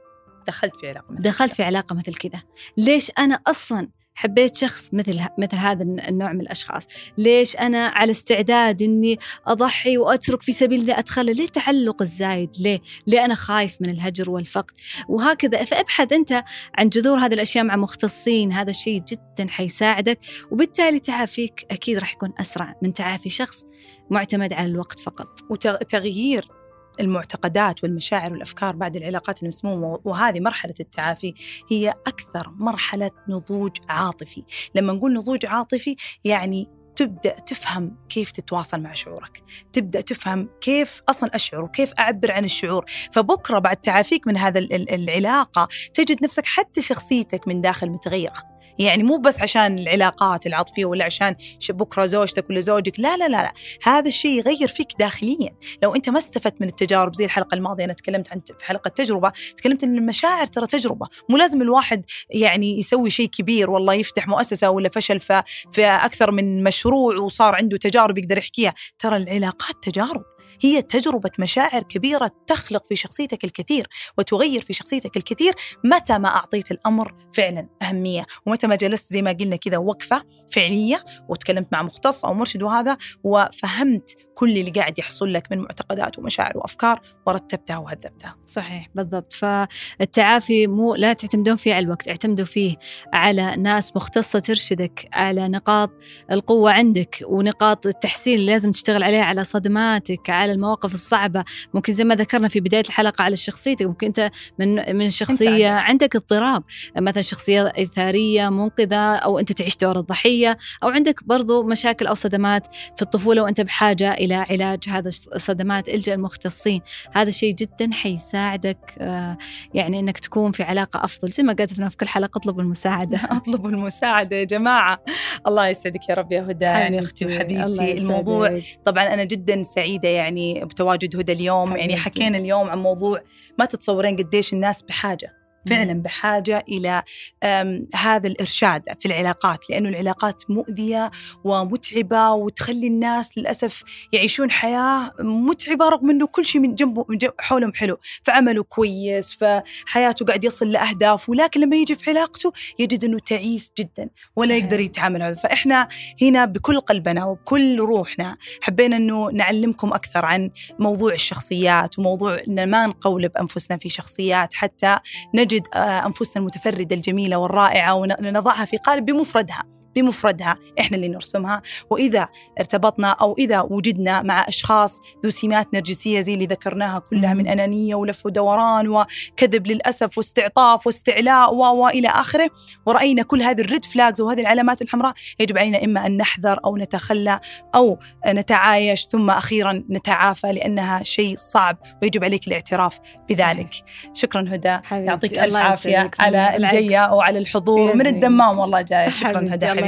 دخلت في علاقة مثل دخلت في علاقة مثل كذا. ليش أنا أصلا حبيت شخص مثل مثل هذا النوع من الأشخاص. ليش أنا على استعداد إني أضحي وأترك في سبيل اني أتخلى؟ ليه التعلق الزايد؟ ليه؟ ليه أنا خايف من الهجر والفقد؟ وهكذا. فابحث أنت عن جذور هذه الأشياء مع مختصين. هذا الشيء جدا حيساعدك وبالتالي تعافيك أكيد راح يكون أسرع من تعافي شخص معتمد على الوقت فقط. وتغيير المعتقدات والمشاعر والأفكار بعد العلاقات المسمومة وهذه مرحلة التعافي هي أكثر مرحلة نضوج عاطفي، لما نقول نضوج عاطفي يعني تبدأ تفهم كيف تتواصل مع شعورك، تبدأ تفهم كيف أصلا اشعر وكيف أعبر عن الشعور، فبكرة بعد تعافيك من هذا ال- ال- العلاقة تجد نفسك حتى شخصيتك من داخل متغيرة. يعني مو بس عشان العلاقات العاطفيه ولا عشان بكرة زوجتك ولا زوجك، لا لا لا لا، هذا الشيء يغير فيك داخليا، لو أنت ما استفدت من التجارب زي الحلقة الماضية أنا تكلمت عن في حلقة تجربة تكلمت ان المشاعر ترى تجربة. مو لازم الواحد يعني يسوي شيء كبير والله يفتح مؤسسة ولا فشل ف- في أكثر من مشروع وصار عنده تجارب يقدر يحكيها. ترى العلاقات تجارب. هي تجربة مشاعر كبيرة تخلق في شخصيتك الكثير وتغير في شخصيتك الكثير متى ما أعطيت الأمر فعلا أهمية. ومتى ما جلست زي ما قلنا كذا وقفة فعلية وتكلمت مع مختص أو مرشد وهذا وفهمت كل اللي قاعد يحصل لك من معتقدات ومشاعر وأفكار ورتبتها وهذبتها. صحيح بالضبط. فالتعافي مو لا تعتمدون فيه على الوقت اعتمدوا فيه على ناس مختصة ترشدك على نقاط القوة عندك ونقاط التحسين اللي لازم تشتغل عليها على صدماتك على المواقف الصعبة. ممكن زي ما ذكرنا في بداية الحلقة على شخصيتك ممكن أنت من من شخصية عندك. عندك اضطراب مثلا شخصية إثارية منقذة أو أنت تعيش دور الضحية أو عندك برضو مشاكل أو صدمات في الطفولة وأنت بحاجة إلى علاج هذا الصدمات إلجأ المختصين. هذا الشيء جدا حيساعدك آه، يعني إنك تكون في علاقة أفضل. زي ما قلت في كل حلقة أطلب المساعدة. اطلبوا المساعدة يا جماعة. الله يسعدك يا رب يا هدى يعني الله وحبيبتي. الموضوع طبعا أنا جدا سعيدة يعني بتواجد هدى اليوم. يعني. حكينا اليوم عن موضوع ما تتصورين قديش الناس بحاجة. فعلا بحاجة إلى هذا الإرشاد في العلاقات لأنه العلاقات مؤذية ومتعبة وتخلي الناس للأسف يعيشون حياة متعبة رغم إنه كل شيء من جنبه من جنب حولهم حلو. فعمله كويس فحياته قاعد يصل لأهداف ولكن لما يجي في علاقته يجد إنه تعيس جدا ولا. يقدر يتعامل هذا. فإحنا هنا بكل قلبنا وبكل روحنا حبينا إنه نعلمكم أكثر عن موضوع الشخصيات وموضوع إن ما نقولب انفسنا في شخصيات حتى نجد آه، أنفسنا المتفردة الجميلة والرائعة ونضعها في قالب بمفردها. بمفردها إحنا اللي نرسمها. وإذا ارتبطنا أو إذا وجدنا مع أشخاص ذو سمات نرجسية زي اللي ذكرناها كلها من أنانية ولف ودوران وكذب للأسف واستعطاف واستعلاء والى آخره ورأينا كل هذه الريد فلاجز وهذه العلامات الحمراء يجب علينا إما أن نحذر أو نتخلى أو نتعايش ثم أخيرا نتعافى لأنها شيء صعب ويجب عليك الاعتراف بذلك. شكرا هدى. يعطيك ألف عافية على الجية وعلى الحضور من الدمام والله جاية. شكرا هدى. حبيبتي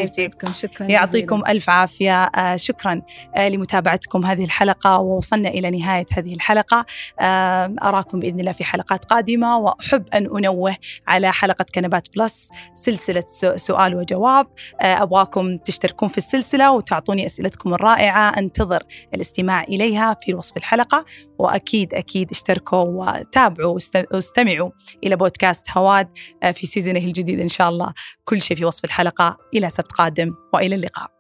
شكرا يعطيكم ألف عافية. آه شكرا آه لمتابعتكم هذه الحلقة ووصلنا إلى نهاية هذه الحلقة. آه أراكم بإذن الله في حلقات قادمة وأحب أن أنوه على حلقة كنبات بلس سلسلة سؤال وجواب. آه أبغاكم تشتركون في السلسلة وتعطوني أسئلتكم الرائعة. أنتظر الاستماع إليها في وصف الحلقة وأكيد أكيد اشتركوا وتابعوا واستمعوا إلى بودكاست هواد آه، في سيزونه الجديد إن شاء الله. كل شيء في وصف الحلقة. إلى سبت. قادم وإلى اللقاء.